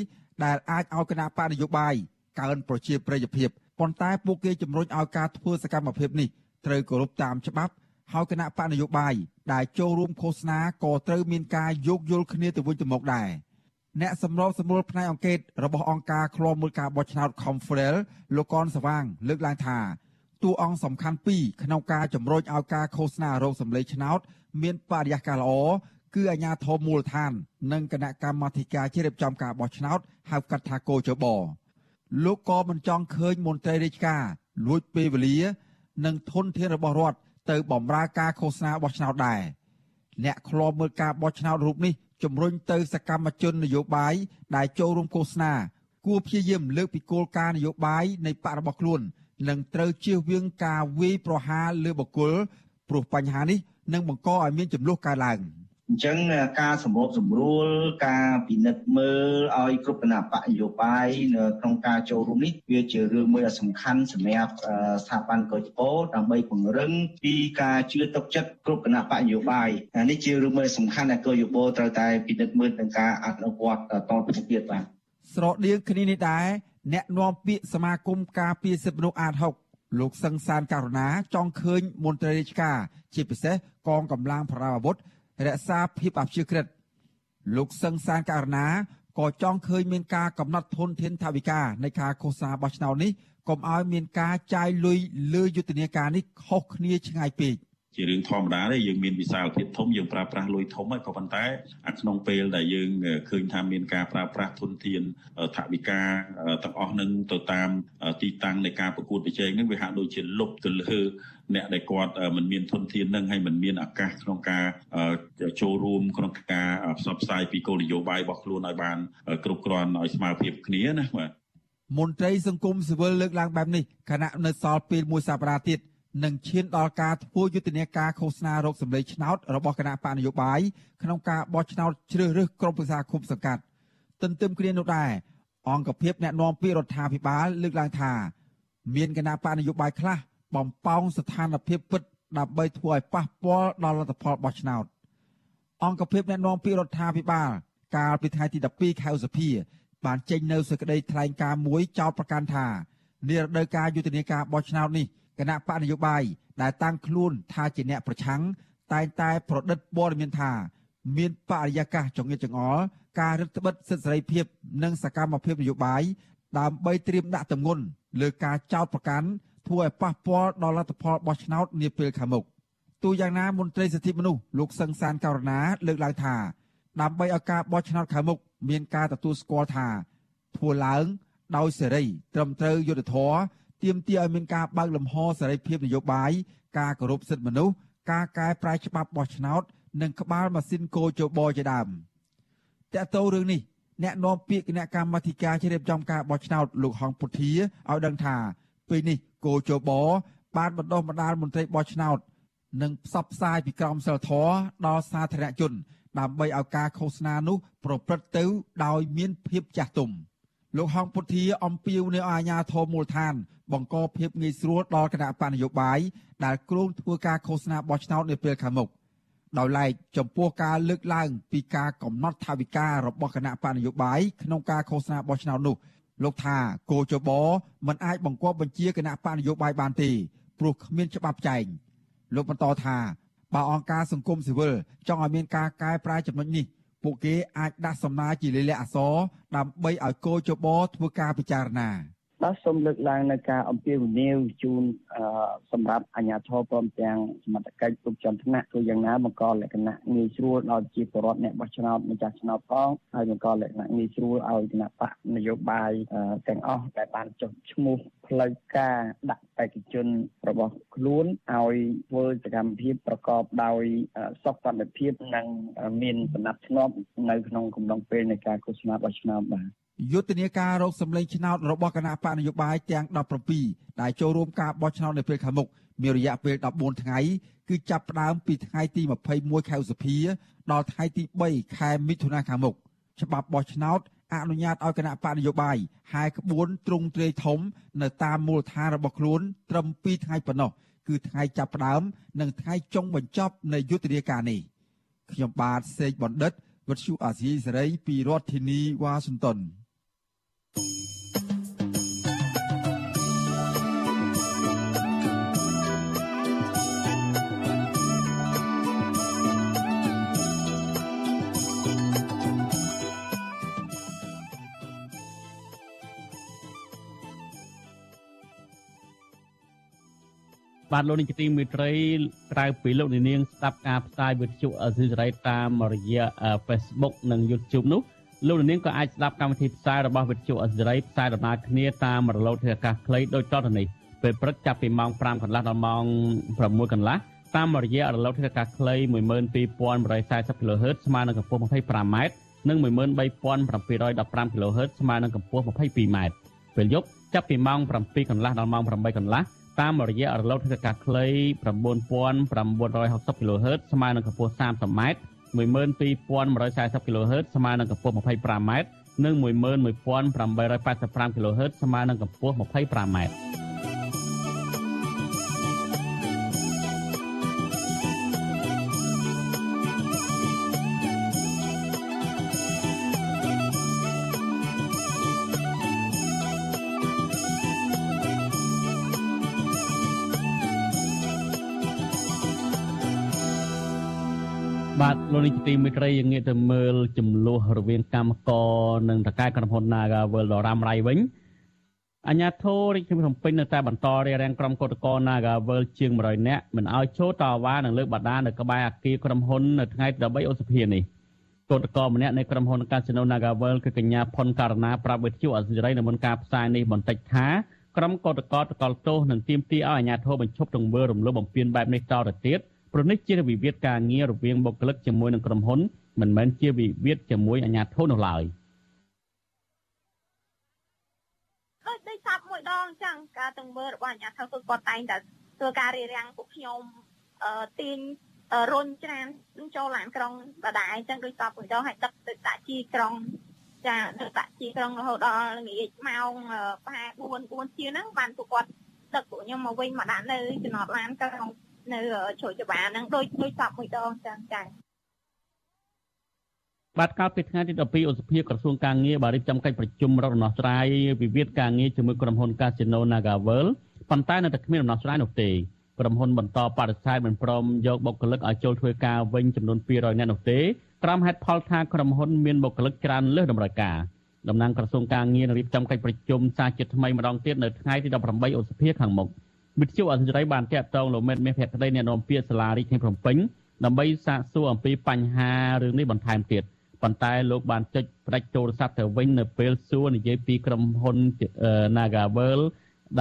ដែលអាចឲ្យគណៈបកនយោបាយកើនប្រជាប្រិយភាពប៉ុន្តែពួកគេជំរុញឲ្យការធ្វើសកម្មភាពនេះត្រូវគោរពតាមច្បាប់ហើយគណៈបកនយោបាយដែលចូលរួមឃោសនាក៏ត្រូវមានការយោគយល់គ្នាទៅវិញទៅមកដែរ អ្នកសម្របសម្រួលផ្នែកអង្គការរបស់អង្គការឃ្លាំមើលការបោះឆ្នោត Confrel លោកកនសវាង លើកឡើងថាតួអង្គសំខាន់ពីរក្នុងការជំរុញឲ្យការឃោសនារោគសម្លេងឆ្នោត មានបរិយាកាសល្អគឺអាជ្ញាធរមូលដ្ឋាន និងគណៈកម្មាធិការជ្រៀបចំការបោះឆ្នោតហៅកាត់ថាកោចបលោកក៏មិនចង់ឃើញមន្ត្រីរាជការលួចពេលវេលា និងធនធានរបស់រដ្ឋទៅបម្រើការឃោសនាបោះឆ្នោតដែរអ្នកខ្លោបមើលការបោះឆ្នោតរូបនេះ ជំរុញទៅសកម្មជននយោបាយដែលចូលរួមឃោសនាគួរព្យាយាមលើកពីគោលការណ៍នយោបាយនៃបករបស់ខ្លួននិងត្រូវជៀសវាងការវាយប្រហារលើបុគ្គលព្រោះបញ្ហានេះនឹងបង្កឲ្យមានចំនួនកើតឡើង អញ្ចឹងការសម្របសម្រួលការពិនិត្យមើលឲ្យគ្រប់គណៈបកនយោបាយនៅក្នុងការចូលរួមនេះវាជារឿងមួយដ៏សំខាន់សម្រាប់ស្ថាប័នកោជពោដើម្បីពង្រឹងពីការជឿទុកចិត្តគ្រប់គណៈបកនយោបាយនេះជារឿងមួយសំខាន់ដែលកោជពោត្រូវតែពិនិត្យមើលនឹងការអនុវត្តតទៅទៀតបាទស្រដៀងគ្នានេះដែរអ្នកនាំពាក្យសមាគមការពារសិទ្ធិមនុស្សអាត6លោកសឹងសានករណាចង់ឃើញមន្ត្រីរាជការជាពិសេសកងកម្លាំងប្រដាប់អាវុធ រក្សាភាពអព្យាក្រឹតលោកសឹងសានករណាក៏ចង់ឃើញមានការកំណត់ធនធានថវិកានៃការឃោសនាបោះឆ្នោតនេះកុំឲ្យមានការចាយលុយលើយុទ្ធនាការនេះខុសគ្នាឆ្ងាយពេក។ ជារឿងធម្មតាទេយើងមានវិសាលភាពធំយើងប្រើប្រាស់លុយធំហើយក៏ប៉ុន្តែអាក្នុងពេលដែលយើងឃើញថាមានការប្រើប្រាស់ធនធានថវិកាទាំងអស់នឹងទៅតាមទីតាំងនៃការប្រកួតប្រជែងនឹងវាហាក់ដូចជាលុបទៅលើអ្នកដែលគាត់មិនមានធនធាននឹងហើយមិនមានឱកាសក្នុងការចូលរួមក្នុងការផ្សព្វផ្សាយពីគោលនយោបាយរបស់ខ្លួនឲ្យបានគ្រប់គ្រាន់ឲ្យស្មើភាពគ្នាណាបាទមន្ត្រីសង្គមស៊ីវិលលើកឡើងបែបនេះខណៈនៅសល់ពេលមួយសប្តាហ៍ទៀត នឹងឈានដល់ការធ្វើយុទ្ធនាការឃោសនារោគសម្លេងឆ្នោតរបស់គណៈបកនយោបាយក្នុងការបោះឆ្នោតជ្រើសរើសក្រុមប្រឹក្សាគុំសង្កាត់ទន្ទឹមគ្នានោះដែរអង្គភាពអ្នកណែនាំពាក្យរដ្ឋាភិបាលលើកឡើងថាមានគណៈបកនយោបាយខ្លះបំពងស្ថានភាពពិតដើម្បីធ្វើឲ្យប៉ះពាល់ដល់លទ្ធផលបោះឆ្នោតអង្គភាពអ្នកណែនាំពាក្យរដ្ឋាភិបាល កាលពីថ្ងៃទី12ខែឧសភា បានចេញនៅសេចក្តីថ្លែងការណ៍មួយចោទប្រកាន់ថានារដូវកាលយុទ្ធនាការបោះឆ្នោតនេះ គណៈបកនយោបាយដែលតាំងខ្លួនថាជាអ្នកប្រឆាំងតែងតែប្រឌិតព័ត៌មានថា មានបរិយាកាសចងៀតចង្អល់ការរឹតបន្តឹងសិទ្ធិសេរីភាពនិងសកម្មភាពនយោបាយដើម្បីត្រៀមដាក់ទម្ងន់លើការចោទប្រកាន់ធ្វើឲ្យប៉ះពាល់ដល់លទ្ធផលបោះឆ្នោតនាពេលខាងមុខទូយ៉ាងណាមន្ត្រីសិទ្ធិមនុស្សលោកសឹងសានករណាលើកឡើងថា ដើម្បីឲ្យការបោះឆ្នោតខាងមុខមានការទទួលស្គាល់ថាធ្វើឡើងដោយសេរីត្រឹមត្រូវយុត្តិធម៌ ទាមទារឲ្យមានការបើកលំហសេរីភាពនយោបាយការគោរពសិទ្ធិមនុស្សការកែប្រែច្បាប់បោះឆ្នោត និងក្បាលម៉ាស៊ីនកោជបជាដើមតើតើរឿងនេះអ្នកនាំពាក្យគណៈកម្មាធិការជ្រៀបចំការបោះឆ្នោតលោកហងពុធាឲ្យដឹងថាពេលនេះគោជបបានបណ្ដុះបណ្ដាលមន្ត្រីបោះឆ្នោត និងផ្សព្វផ្សាយពីក្រមសីលធម៌ដល់សាធារណជន ដើម្បីឲ្យការឃោសនានោះប្រព្រឹត្តទៅដោយមានភាពចាស់ទុំ លោកហងពុធាអំពាវនាវឲ្យអាជ្ញាធរមូលដ្ឋាន បង្កភាពងាយស្រួលដល់គណៈបញ្ញយោបាយដែលគ្រោងធ្វើការឃោសនាបោះឆ្នោតនាពេលខាងមុខដោយឡែកចំពោះការលើកឡើងពីការកំណត់ថវិការបស់គណៈបញ្ញយោបាយក្នុងការឃោសនាបោះឆ្នោតនោះលោកថាគោចបមិនអាចបង្គាប់បញ្ជាគណៈបញ្ញយោបាយបានទេព្រោះគ្មានច្បាប់ចែងលោកបន្តថាបើអង្គការសង្គមស៊ីវិលចង់ឲ្យមានការកែប្រែចំណុចនេះ ពួកគេអាចដាក់សំណើជាលិលាអក្សរដើម្បីឲ្យគោចបធ្វើការពិចារណា បាទសូមលើកឡើងនៅការអំពាវនាវជូនសម្រាប់អាជ្ញាធរព្រមទាំងសមត្ថកិច្ចគ្រប់ជាន់ថ្នាក់គឺយ៉ាងណាបង្កលក្ខណៈងាយស្រួលដល់ជាពលរដ្ឋអ្នកបោះឆ្នោតម្ចាស់ឆ្នោតផងហើយបង្កលក្ខណៈងាយស្រួលឲ្យគណៈបកនយោបាយទាំងអស់ដែលបានចុះឈ្មោះផ្លូវការដាក់បេក្ខជនរបស់ខ្លួនឲ្យធ្វើសកម្មភាពប្រកបដោយសុខសន្តិភាពនិងមានសំណាប់ធ្នាប់នៅក្នុងកំឡុងពេលនៃការឃោសនាបោះឆ្នោតបាទ យុទ្ធនាការរកសម្លេងឆ្នោតរបស់គណៈបកនយោបាយទាំង17ដែលចូលរួមការបោះឆ្នោតនៅពេលខាងមុខមានរយៈពេល14ថ្ងៃគឺចាប់ផ្ដើមពីថ្ងៃទី21ខែឧសភាដល់ថ្ងៃទី3ខែមិថុនាខាងមុខច្បាប់បោះឆ្នោតអនុញ្ញាតឲ្យគណៈបកនយោបាយហែក្បួនទ្រង់ទ្រាយធំ នៅតាមមូលដ្ឋានរបស់ខ្លួនត្រឹម2ថ្ងៃប៉ុណ្ណោះគឺថ្ងៃចាប់ផ្ដើម និងថ្ងៃចុងបញ្ចប់នៃយុទ្ធនាការនេះខ្ញុំបាទសេកបណ្ឌិតវិទ្យុអាស៊ីសេរីពីរដ្ឋធានីវ៉ាស៊ីនតោន បាទលោកនាយកទីមេត្រីក្រៅពីលោកនាងស្ដាប់ការផ្សាយវិទ្យុអេស៊ីសរ៉ៃតាមរយៈ Facebook និង YouTube នោះលោកនាងក៏អាចស្ដាប់កម្មវិធីផ្សាយរបស់វិទ្យុអេស៊ីសរ៉ៃផ្សាយដំណើរគ្នាតាមរលកធាតុអាកាសខ្លីដូចតទៅនេះពេលព្រឹកចាប់ពីម៉ោង5កន្លះដល់ម៉ោង6កន្លះតាមរយៈរលកធាតុអាកាសខ្លី12140 kHz ស្មើនឹងកម្ពស់ 25m និង13715 kHz ស្មើនឹងកម្ពស់ 22m ពេលយប់ចាប់ពីម៉ោង7កន្លះដល់ម៉ោង8កន្លះ តាមរយៈរលកធាតុអាកាសខ្លី9960 kHz ស្មើនឹងកម្ពស់ 30m 12140 kHz ស្មើនឹងកម្ពស់ 25m និង11885 kHz ស្មើនឹងកម្ពស់ 25m បាទលោកនេះទីមេត្រីយើងងាកទៅមើលចំនួនរវាងកម្មករនិងតកែក្រុមហ៊ុន Naga World ដរ៉ាំរៃវិញអញ្ញាធររាជធានីភ្នំពេញនៅតែបន្តរារាំងក្រុមកោតក្រ Naga World ជាង100នាក់មិនឲ្យចូលតវ៉ានិងលើកបដានៅក្បែរអគារក្រុមហ៊ុននៅថ្ងៃទី13ឧសភានេះកោតក្រម្នាក់នៃក្រុមហ៊ុន Casino Naga World គឺកញ្ញាផុនករណាប្រាប់វិទ្យុអសិរ័យនៅមុនការផ្សាយនេះបន្តិចថាក្រុមកោតក្រតកលទោសនឹងទាមទារឲ្យអាជ្ញាធរបញ្ឈប់ទង្វើរំលោភបំពានបែបនេះតទៅទៀត ព្រោះនេះជាវិវាទការងាររវាងបុគ្គលិកជាមួយនឹងក្រុមហ៊ុនមិនមែនជាវិវាទជាមួយអាជ្ញាធរនោះឡើយដូចដូចសាប់មួយដងអញ្ចឹងការទង្វើរបស់អាជ្ញាធរគឺគាត់តែងតែធ្វើការរារាំងពួកខ្ញុំអឺទាញរុញច្រានចូលឡានក្រុងដដែលអញ្ចឹងដូចសាប់មួយដងឲ្យដឹកទៅដាក់ជីក្រុងចាដឹកដាក់ជីក្រុងរហូតដល់ល្ងាចម៉ោងប្រហែល4 4ជាងហ្នឹងបានពួកគាត់ដឹកពួកខ្ញុំមកវិញមកដាក់នៅចំណតឡានក្រុង នៅជ្រោយច្បារហ្នឹងដូចដូចសពមួយដងចឹងចា៎បាទកាលពីថ្ងៃទី12ឧសភាក្រសួងការងារបានរៀបចំកិច្ចប្រជុំរកដំណោះស្រាយវិវាទការងារជាមួយក្រុមហ៊ុន Casino Nagavel ប៉ុន្តែនៅតែគ្មានដំណោះស្រាយនោះទេក្រុមហ៊ុនបន្តបដិសេធមិនព្រមយកបុគ្គលិកឲ្យចូលធ្វើការវិញចំនួន200នាក់នោះទេក្រោមហេតុផលថាក្រុមហ៊ុនមានបុគ្គលិកច្រើនលើសតម្រូវការតំណាងក្រសួងការងាររៀបចំកិច្ចប្រជុំសាជាថ្មីម្ដងទៀតនៅថ្ងៃទី18ឧសភាខាងមុខ វិទ្យុអសិរ័យបានតាក់ទងលោកមេតមាសភក្តីអ្នកនាំពាក្យសាលារាជធានីភ្នំពេញដើម្បីសាកសួរអំពីបញ្ហារឿងនេះបន្ថែមទៀតប៉ុន្តែលោកបានចុចផ្ដាច់ទូរស័ព្ទទៅវិញនៅពេលសួរនិយាយពីក្រុមហ៊ុន Nagavel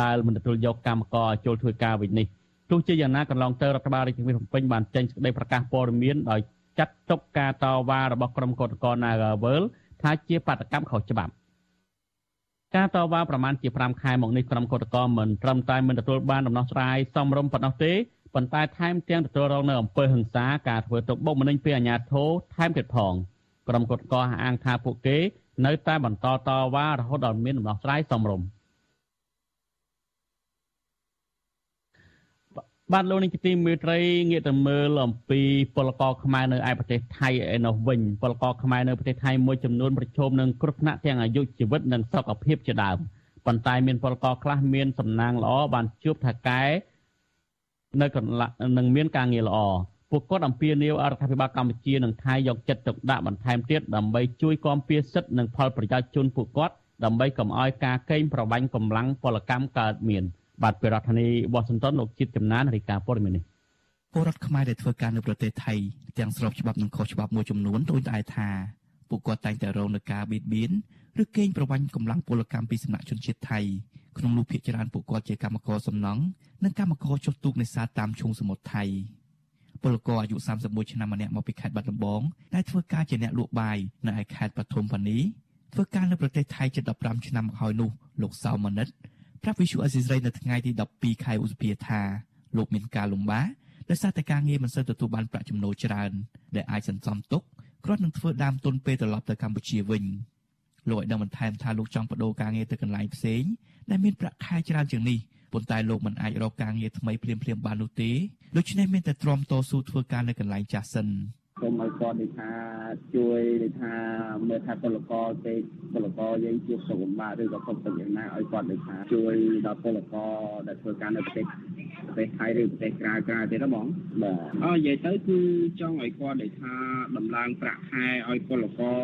ដែលមិនទទួលយកកម្មករចូលធ្វើការវិញនេះទោះជាយ៉ាងណាកន្លងទៅរដ្ឋបាលរាជធានីភ្នំពេញបានចេញសេចក្តីប្រកាសព័ត៌មានដោយចាត់ទុកការតវ៉ារបស់ក្រុមកោតក្រ Nagavel ថាជាបាតកម្មខុសច្បាប់ ការតវ៉ាប្រមាណជា5ខែមកនេះក្រុមកោតក្រមិនត្រឹមតែមិនទទួលបានដំណោះស្រាយសមរម្យប៉ុណ្ណោះទេប៉ុន្តែថែមទាំងទទួលរងនៅអំពើហិង្សាការធ្វើទុកបុកម្នេញពីអាជ្ញាធរថែមទៀតផងក្រុមកោតក្រអះអាងថាពួកគេនៅតែបន្តតវ៉ារហូតដល់មានដំណោះស្រាយសមរម្យ បាទលោកនេះជាទីមេត្រីងាកទៅមើលអំពីពលករខ្មែរនៅឯប្រទេសថៃឯនោះវិញពលករខ្មែរនៅប្រទេសថៃមួយចំនួនប្រឈមនឹងគ្រោះថ្នាក់ទាំងអាយុជីវិតនិងសុខភាពជាដើមប៉ុន្តែមានពលករខ្លះមានសំណាងល្អបានជួបថៅកែនៅកន្លះនឹងមានការងារល្អពួកគាត់អំពាវនាវរដ្ឋាភិបាលកម្ពុជានិងថៃយកចិត្តទុកដាក់បន្ថែមទៀតដើម្បីជួយគាំពារសិទ្ធិនិងផលប្រយោជន៍ជូនពួកគាត់ដើម្បីកុំឲ្យការកេងប្រវ័ញ្ចកម្លាំងពលកម្មកើតមាន។ បាទពីរដ្ឋធានីវ៉ាស៊ីនតោនលោកជាតិចំណានរាយការណ៍ព័ត៌មាននេះពលរដ្ឋខ្មែរដែលធ្វើការនៅប្រទេសថៃទាំងស្របច្បាប់និងខុសច្បាប់មួយចំនួនដូចតែថាពួកគាត់តែងតែរងនឹងការបៀតបៀនឬកេងប្រវ័ញ្ចកម្លាំងពលកម្មពីសំណាក់ជនជាតិថៃក្នុងនោះភាគច្រើនពួកគាត់ជាកម្មករសំណង់និងកម្មករចុះទូកនេសាទតាមឈូងសមុទ្រថៃពលករអាយុ31ឆ្នាំម្នាក់មកពីខេត្តបាត់ដំបងដែលធ្វើការជាអ្នកលក់បាយនៅឯខេត្តបឋមធានីធ្វើការនៅប្រទេសថៃជិត15ឆ្នាំមកហើយនោះលោកសៅមនិត ប្រាប់វិសុអេស៊ីសរ៉ៃនៅថ្ងៃទី12ខែឧសភាថាលោកមានការលំបាកដោយសារតែការងារមិនសូវទទួលបានប្រាក់ចំណូលច្រើនដែលអាចសន្សំទុកគ្រាន់នឹងធ្វើដើមទុនពេលត្រឡប់ទៅកម្ពុជាវិញលោកឲ្យដឹងបន្ថែមថាលោកចង់បដូរការងារទៅកន្លែងផ្សេងដែលមានប្រាក់ខែច្រើនជាងនេះប៉ុន្តែលោកមិនអាចរកការងារថ្មីភ្លាមៗបាននោះទេដូច្នេះមានតែទ្រាំតស៊ូធ្វើការនៅកន្លែងចាស់សិន សូមឲ្យគាត់ដូចថាជួយដូចថាមើលថាពលករទេពលករយើងជួបសុខលំបាកឬក៏សុខទុក្ខយ៉ាងណាឲ្យគាត់ដូចថាជួយដល់ពលករដែលធ្វើការនៅប្រទេសប្រទេសថៃឬប្រទេសក្រៅក្រៅទៀតណាបងបាទអឺនិយាយទៅគឺចង់ឲ្យគាត់ដូចថាដំឡើងប្រាក់ខែឲ្យពលករ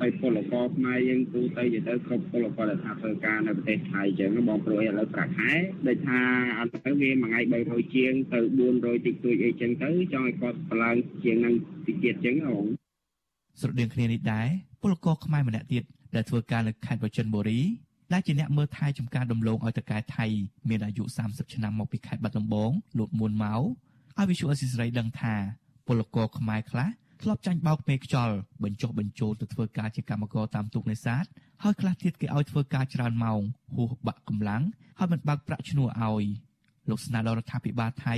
ឲ្យពលករខ្មែរយើងទូទៅនិយាយទៅគ្រប់ពលករដែលថាធ្វើការនៅប្រទេសថៃចឹងបងព្រួយឥឡូវប្រាក់ខែដូចថាអត់ទៅវាមួយថ្ងៃ300ជាងទៅ400តិចតួចអីចឹងទៅចង់ឲ្យគាត់បន្លងជាងនឹងតិចទៀតចឹងបងស្រដៀងគ្នានេះដែរពលករខ្មែរម្នាក់ទៀតដែលធ្វើការនៅខេត្តបរចិនបុរីដែលជាអ្នកមើលថែចំការដំឡូងឲ្យតកែថៃមានអាយុ30ឆ្នាំមកពីខេត្តបាត់ដំបងលោកមួនម៉ៅឲ្យវិសុអសិសរីដឹងថាពលករខ្មែរខ្លះធ្លាប់ចាញ់បោកមេខ្យល់បញ្ចុះបញ្ចូលទៅធ្វើការជាកម្មករតាមទូកនេសាទហើយខ្លះទៀតគេឲ្យធ្វើការច្រើនម៉ោងហួសបាក់កម្លាំងហើយមិនបើកប្រាក់ឈ្នួលឲ្យលោកស្នើដល់រដ្ឋាភិបាលថៃ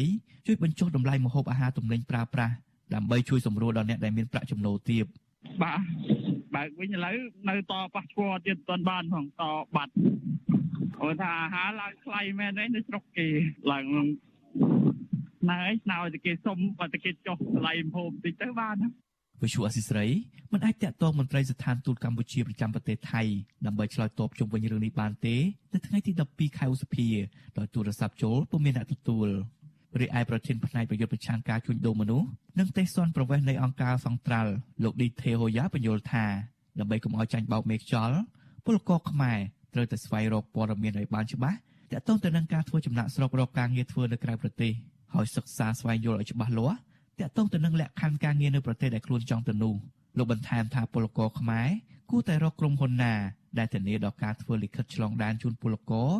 ជួយបញ្ចុះតម្លៃម្ហូបអាហារទំនិញប្រើប្រាស់ ដើម្បីជួយសម្រួលដល់អ្នកដែលមានប្រាក់ចំណូលទាបបាទបើកវិញឥឡូវនៅតប៉ះឈួរទៀតមិនបានផងតបាត់អូថាអាហារឡើងថ្លៃមែនទេនៅស្រុកគេឡើងណែឯងណៅតែគេសុំបើតែគេចុះថ្លៃភូមិតិចទៅបានណាវិសុអសិស្រ័យមិនអាចតាក់ទងមន្ត្រីស្ថានទូតកម្ពុជាប្រចាំប្រទេសថៃដើម្បីឆ្លើយតបជុំវិញរឿងនេះបានទេនៅថ្ងៃទី12ខែឧសភាដោយទូរស័ព្ទចូលពុំមានអ្នកទទួល រីឯប្រធានផ្នែកប្រយុទ្ធប្រឆាំងការជួញដូរមនុស្សនិងទេសនប្រវេសនៃអង្គការសង្ត្រាល់លោកឌីថេហូយ៉ាបញ្យល់ថាដើម្បីកុំឲ្យចាញ់បោកមេខ្យល់ពលករខ្មែរត្រូវតែស្វែងរកព័ត៌មានឲ្យបានច្បាស់ទាក់ទងទៅនឹងការធ្វើចំណាក់ស្រុករកការងារធ្វើនៅក្រៅប្រទេសហើយសិក្សាស្វែងយល់ឲ្យច្បាស់លាស់តាក់ទងទៅនឹងលក្ខខណ្ឌការងារនៅប្រទេសដែលខ្លួនចង់ទៅនោះលោកបន្ថែមថាពលករខ្មែរគួរតែរកក្រុមហ៊ុនណាដែលធានាដល់ការធ្វើលិខិតឆ្លងដែនជូនពលករ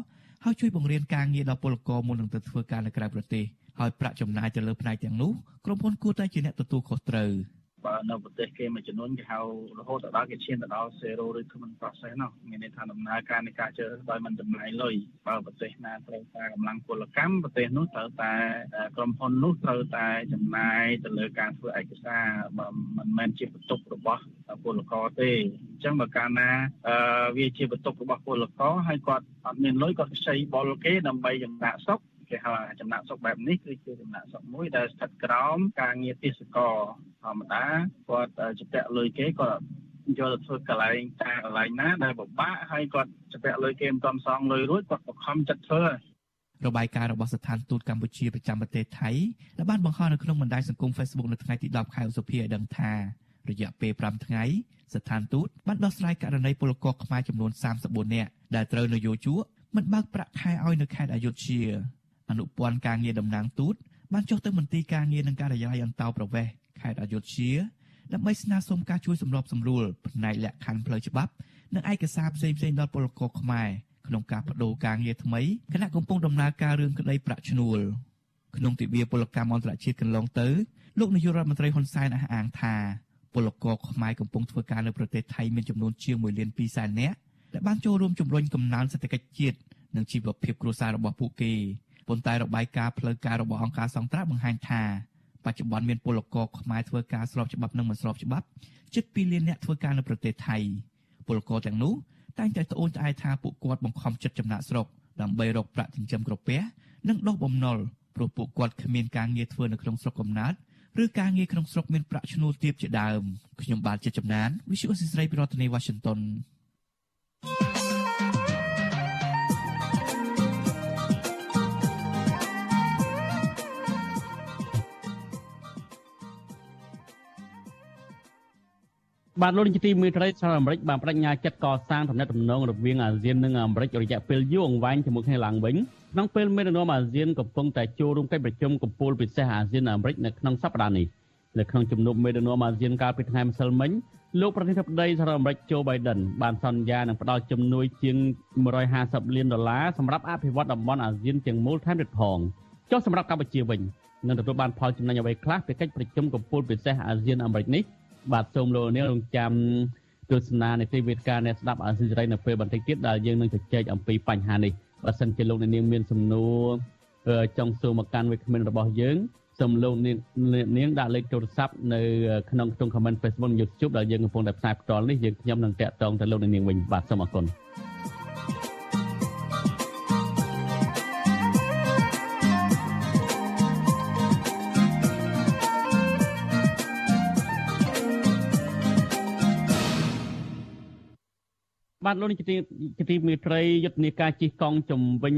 ហើយជួយបង្រៀនការងារដល់ពលករមុននឹងទៅធ្វើការនៅក្រៅប្រទេស ហើយប្រាក់ចំណាយទៅលើផ្នែកទាំងនោះក្រុមហ៊ុនគួរតែជាអ្នកទទួលខុសត្រូវ។បើនៅប្រទេសគេមួយចំនួនគេហៅរហូតដល់គេឈានទៅដល់ zero recruitment process នោះមានន័យថាដំណើរការនៃការជើដោយមិនចំណាយលុយបើប្រទេសណាត្រូវការកម្លាំងពលកម្មប្រទេសនោះត្រូវតែក្រុមហ៊ុននោះត្រូវតែចំណាយទៅលើការធ្វើឯកសារបើមិនមែនជាបន្ទុករបស់ពលករទេអញ្ចឹងបើកាលណាវាជាបន្ទុករបស់ពលករហើយគាត់អត់មានលុយគាត់ខ្ចីបុលគេដើម្បីចំណាក់ស្រុក គេហៅចំណាក់ស្រុកបែបនេះគឺជាចំណាក់ស្រុកមួយដែលស្ថិតក្រោមការងារទេសចរធម្មតាគាត់ជាពាក់លុយគេគាត់យកទៅធ្វើកន្លែងតាកន្លែងណាដែលពិបាកហើយគាត់ជាពាក់លុយគេមិនទាន់សងលុយរួចគាត់បង្ខំចិត្តធ្វើរបាយការណ៍របស់ស្ថានទូតកម្ពុជាប្រចាំប្រទេសថៃដែលបានបង្ហោះនៅក្នុងបណ្ដាញសង្គម Facebook នៅថ្ងៃទី10ខែឧសភាឲ្យដឹងថារយៈពេល5ថ្ងៃស្ថានទូតបានដោះស្រាយករណីពលករខ្មែរចំនួន34នាក់ដែលត្រូវនយោជកមិនបើកប្រាក់ខែឲ្យនៅខេត្តអយុធ្យា អនុព័ន្ធការងារតំណាងទូតបានចុះទៅមន្ទីរការងារនិងការិយាល័យអន្តោប្រវេសន៍ខេត្តអយុធ្យាដើម្បីស្នើសុំការជួយសម្របសម្រួលផ្នែកលក្ខខណ្ឌផ្លូវច្បាប់និងឯកសារផ្សេងៗដល់ពលករខ្មែរក្នុងការបដូរការងារថ្មីគណៈកំពុងដំណើរការរឿងក្តីប្រាក់ឈ្នួលក្នុងទិវាពលកម្មអន្តរជាតិកន្លងទៅលោកនាយករដ្ឋមន្ត្រីហ៊ុនសែនអះអាងថាពលករខ្មែរកំពុងធ្វើការនៅប្រទេសថៃមានចំនួនជាង1លាន2សែននាក់ដែលបានចូលរួមជំរុញកំណើនសេដ្ឋកិច្ចជាតិនិងជីវភាពគ្រួសាររបស់ពួកគេ ប៉ុន្តែរបាយការណ៍ផ្លូវការរបស់អង្គការសង្ត្រាបង្ហាញថាបច្ចុប្បន្នមានពលករខ្មែរធ្វើការស្របច្បាប់និងមិនស្របច្បាប់ជិត2លានអ្នកធ្វើការនៅប្រទេសថៃពលករទាំងនោះតែងតែត្អូញត្អែថាពួកគាត់បង្ខំចិត្តចំណាក់ស្រុកដើម្បីរកប្រាក់ចិញ្ចឹមក្រពះនិងដុសបំណុលព្រោះពួកគាត់គ្មានការងារធ្វើនៅក្នុងស្រុកកំណើតឬការងារក្នុងស្រុកមានប្រាក់ឈ្នួលទាបជាដើមខ្ញុំបាទជាចំណាន Visual Assisray ពីរដ្ឋធានី Washington បាទលោកនាយកទីមេត្រីសហរដ្ឋអាមេរិកបានបដិញ្ញាចិត្តកសាងទំនាក់ទំនងរវាងអាស៊ាននិងអាមេរិករយៈពេលយូរអង្វែងជាមួយគ្នាឡើងវិញក្នុងពេលមេដឹកនាំអាស៊ានកំពុងតែចូលរួមកិច្ចប្រជុំកំពូលពិសេសអាស៊ានអាមេរិកនៅក្នុងសប្តាហ៍នេះនៅក្នុងជំនួបមេដឹកនាំអាស៊ានកាលពីថ្ងៃម្សិលមិញលោកប្រធានាធិបតីសហរដ្ឋអាមេរិកโจ Biden បានសន្យានឹងផ្តល់ជំនួយជាង150លានដុល្លារសម្រាប់អភិវឌ្ឍតំបន់អាស៊ានទាំងមូលថែមទៀតផងចុះសម្រាប់កម្ពុជាវិញនឹងទទួលបានផលចំណេញអ្វីខ្លះពីកិច្ចប្រជុំកំពូលពិសេសអាស៊ានអាមេរិកនេះ បាទសូមលោកនាងរងចាំទស្សនានីតិវិទ្យាអ្នកស្ដាប់អាស៊ីសេរីនៅពេលបន្តិចទៀតដែលយើងនឹងជជែកអំពីបញ្ហានេះបើសិនជាលោកនាងមានសំណួរចង់សួរមកកាន់វិក្កាមរបស់យើងសូមលោកនាងនាងដាក់លេខទូរស័ព្ទនៅក្នុងក្នុង comment Facebook YouTube ដែលយើងកំពុងតែផ្សាយផ្ទាល់នេះយើងខ្ញុំនឹងតាក់ទងទៅលោកនាងវិញបាទសូមអរគុណ បាទលោកនេះជាទីមេត្រីយុទ្ធនាការជិះកង់ជំវិញ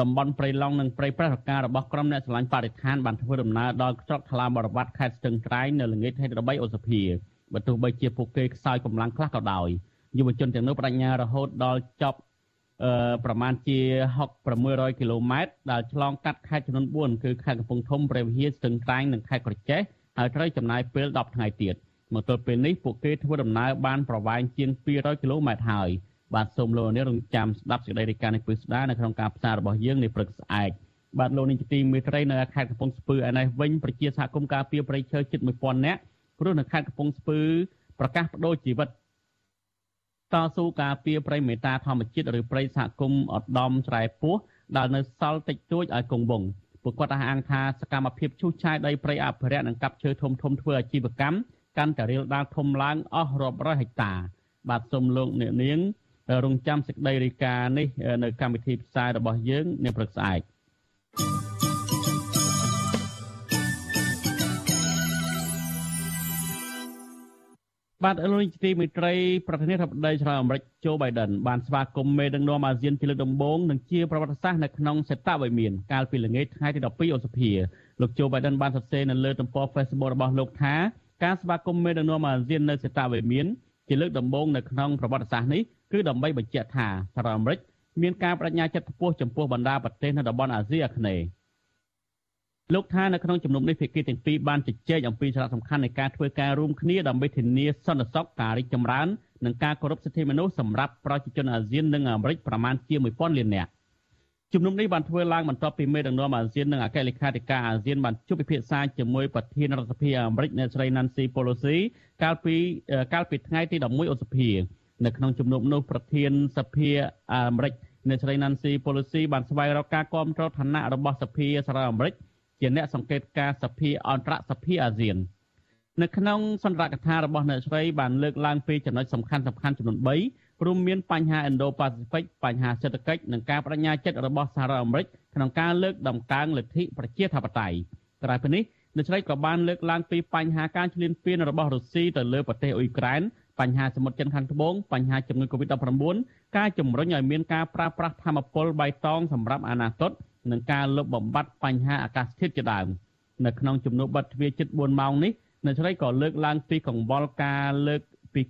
តំបន់ព្រៃឡង់និងព្រៃប្រះរការរបស់ក្រុមអ្នកស្រឡាញ់បរិស្ថានបានធ្វើដំណើរដល់ស្រុកថ្លាបរវត្តខេត្តស្ទឹងត្រែងនៅល្ងាចថ្ងៃទី13ឧសភាបើទោះបីជាពួកគេខ្សោយកម្លាំងខ្លះក៏ដោយយុវជនទាំងនោះបដិញ្ញារហូតដល់ចប់អឺប្រមាណជា600គីឡូម៉ែត្រដែលឆ្លងកាត់ខេត្តចំនួន4គឺខេត្តកំពង់ធំព្រះវិហារស្ទឹងត្រែងនិងខេត្តក្រចេះហើយត្រូវចំណាយពេល10ថ្ងៃទៀតមកទល់ពេលនេះពួកគេធ្វើដំណើរបានប្រវែងជាង200គីឡូម៉ែត្រហើយ បាទសូមលោកនាងរងចាំស្ដាប់សេចក្តីរាយការណ៍នេះពឹស្ដានៅក្នុងការផ្សាយរបស់យើងនាព្រឹកស្អែកបាទលោកនាងជាទីមេត្រីនៅខេត្តកំពង់ស្ពឺឯនេះវិញប្រជាសហគមន៍ការពារព្រៃឈើជិត1000នាក់ព្រោះនៅខេត្តកំពង់ស្ពឺប្រកាសបដូរជីវិតតស៊ូការពារព្រៃមេតាធម្មជាតិឬព្រៃសហគមន៍អដំស្រែពោះដែលនៅសល់តិចតួចឲ្យគង់វង្សពួកគាត់អះអាងថាសកម្មភាពឈូសឆាយដីព្រៃអភិរក្សនិងកាប់ឈើធំធំធ្វើអាជីវកម្មកាន់តែរៀលដាលធំឡើងអស់រាប់រយហិកតា បាទសូមលោកអ្នកនាង រងចាំសេចក្តីរាយការណ៍នេះនៅកម្មវិធីផ្សាយរបស់យើងនាព្រឹកស្អែកបាទលោកនាយកទីមេត្រីប្រធានាធិបតីឆ្លងអាមេរិកជូបៃដិនបានស្វាគមន៍មេដឹកនាំអាស៊ានជាលើកដំបូងនិងជាប្រវត្តិសាស្ត្រនៅក្នុងសេតវិមានកាលពីល្ងាចថ្ងៃទី12ឧសភាលោកជូបៃដិនបានសរសេរនៅលើទំព័រ Facebook របស់លោកថាការស្វាគមន៍មេដឹកនាំអាស៊ាននៅសេតវិមានជាលើកដំបូងនៅក្នុងប្រវត្តិសាស្ត្រនេះ គឺដើម្បីបញ្ជាក់ថាសហរដ្ឋអាមេរិកមានការបដិញ្ញាចិត្តខ្ពស់ចំពោះបណ្ដាប្រទេសនៅតំបន់អាស៊ីអាគ្នេយ៍លោកថានៅក្នុងជំនុំនេះភាគីទាំងពីរបានជជែកអំពីសារៈសំខាន់នៃការធ្វើការរួមគ្នាដើម្បីធានាសន្តិសុខការរីកចម្រើននិងការគោរពសិទ្ធិមនុស្សសម្រាប់ប្រជាជនអាស៊ាននិងអាមេរិកប្រមាណជា1000លាននាក់ជំនុំនេះបានធ្វើឡើងបន្ទាប់ពីមេដឹកនាំអាស៊ាននិងអគ្គលេខាធិការអាស៊ានបានជួបពិភាក្សាជាមួយប្រធានរដ្ឋសភាអាមេរិកអ្នកស្រី Nancy Pelosi កាលពីកាលពីថ្ងៃទី11ឧសភា នៅក្នុងជំនុំនោះប្រធានសភាអាមេរិកអ្នកស្រី Nancy Pelosi បានស្វែងរកការគ្រប់គ្រងឋានៈរបស់សភាសហរដ្ឋអាមេរិកជាអ្នកសង្កេតការសភាអន្តរសភាអាស៊ាននៅក្នុងសន្ទរកថារបស់អ្នកស្រីបានលើកឡើងពីចំណុចសំខាន់សំខាន់ចំនួន3រួមមានបញ្ហា Indo-Pacific បញ្ហាសេដ្ឋកិច្ចនិងការបដិញ្ញាចិត្តរបស់សហរដ្ឋអាមេរិកក្នុងការលើកដំកើងលទ្ធិប្រជាធិបតេយ្យក្រៅពីនេះអ្នកស្រីក៏បានលើកឡើងពីបញ្ហាការឈ្លានពានរបស់រុស្ស៊ីទៅលើប្រទេសអ៊ុយក្រែន បញ្ហាសមុទ្រចិនខាងត្បូងបញ្ហាជំងឺ Covid-19 ការជំរុញឲ្យមានការប្រើប្រាស់ធម្មពលបៃតងសម្រាប់អនាគតនិងការលុបបំបាត់បញ្ហាអាកាសធាតុជាដើមនៅក្នុងជំនួបបិទទ្វារជិត4ម៉ោងនេះអ្នកស្រីក៏លើកឡើងពីកង្វល់ការលើកពី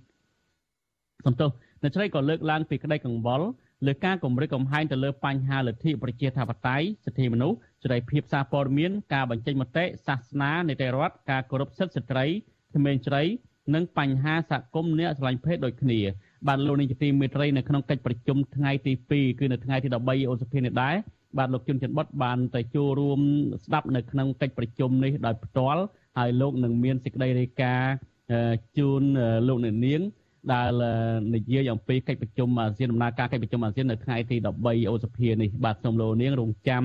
សំទោសអ្នកស្រីក៏លើកឡើងពីក្តីកង្វល់លើការគម្រិតកំហែងទៅលើបញ្ហាលទ្ធិប្រជាធិបតេយ្យសិទ្ធិមនុស្សសេរីភាពសារព័ត៌មានការបញ្ចេញមតិសាសនានីតិរដ្ឋការគោរពសិទ្ធិស្ត្រីក្មេងស្រី និងបញ្ហាសហគមន៍អ្នកស្រឡាញ់ភេទដូចគ្នាបានលោកនាយកទីមេត្រីនៅក្នុងកិច្ចប្រជុំថ្ងៃទី2គឺនៅថ្ងៃទី13ឧសភានេះដែរបាទលោកជុនច័ន្ទបុតបានទៅចូលរួមស្ដាប់នៅក្នុងកិច្ចប្រជុំនេះដោយផ្ទាល់ហើយលោកនឹងមានសេចក្តីរាយការណ៍ជូនលោកអ្នកនាងដែលនិយាយអំពីកិច្ចប្រជុំអាស៊ានដំណើរការកិច្ចប្រជុំអាស៊ាននៅថ្ងៃទី13ឧសភានេះបាទសូមលោកនាងរងចាំ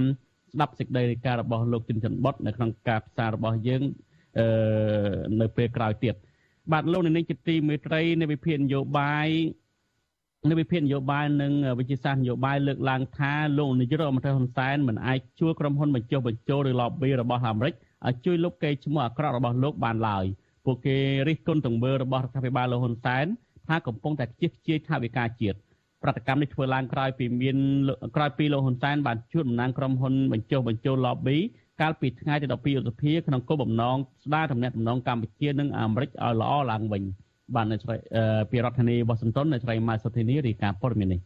ស្ដាប់សេចក្តីរាយការណ៍របស់លោកជុនច័ន្ទបុតនៅក្នុងការផ្សាយរបស់យើងអឺនៅពេលក្រោយទៀតបាទ លោកនាងជាទីមេត្រីនៃវិភាគនយោបាយនៅវិភាគនយោបាយនិងវិជាសាស្ត្រនយោបាយលើកឡើងថាលោកនាយករដ្ឋមន្ត្រីហ៊ុនសែនមិនអាចជួលក្រុមហ៊ុនបញ្ចុះបញ្ចូលឬ lobby របស់អាមេរិកឲ្យជួយលុបកេរ្តិ៍ឈ្មោះអាក្រក់របស់លោកបានឡើយពួកគេរិះគន់ទង្វើរបស់រដ្ឋាភិបាលលោកហ៊ុនសែនថាកំពុងតែខ្ជិះខ្ជាយថវិកាជាតិប្រតិកម្មនេះធ្វើឡើងក្រោយពីមានក្រោយពីលោកហ៊ុនសែនបានជួបតំណាងក្រុមហ៊ុនបញ្ចុះបញ្ចូល lobby កាលពីថ្ងៃទី12ឧសភាក្នុងគោលបំណងស្ដារទំនាក់ទំនងកម្ពុជានិងអាមេរិកឲ្យល្អឡើងវិញ។បាទនៅស្រីពីរដ្ឋធានីវ៉ាស៊ីនតោននៅស្រីម៉ៅសុធីនីរាយការណ៍ព័ត៌មាននេះ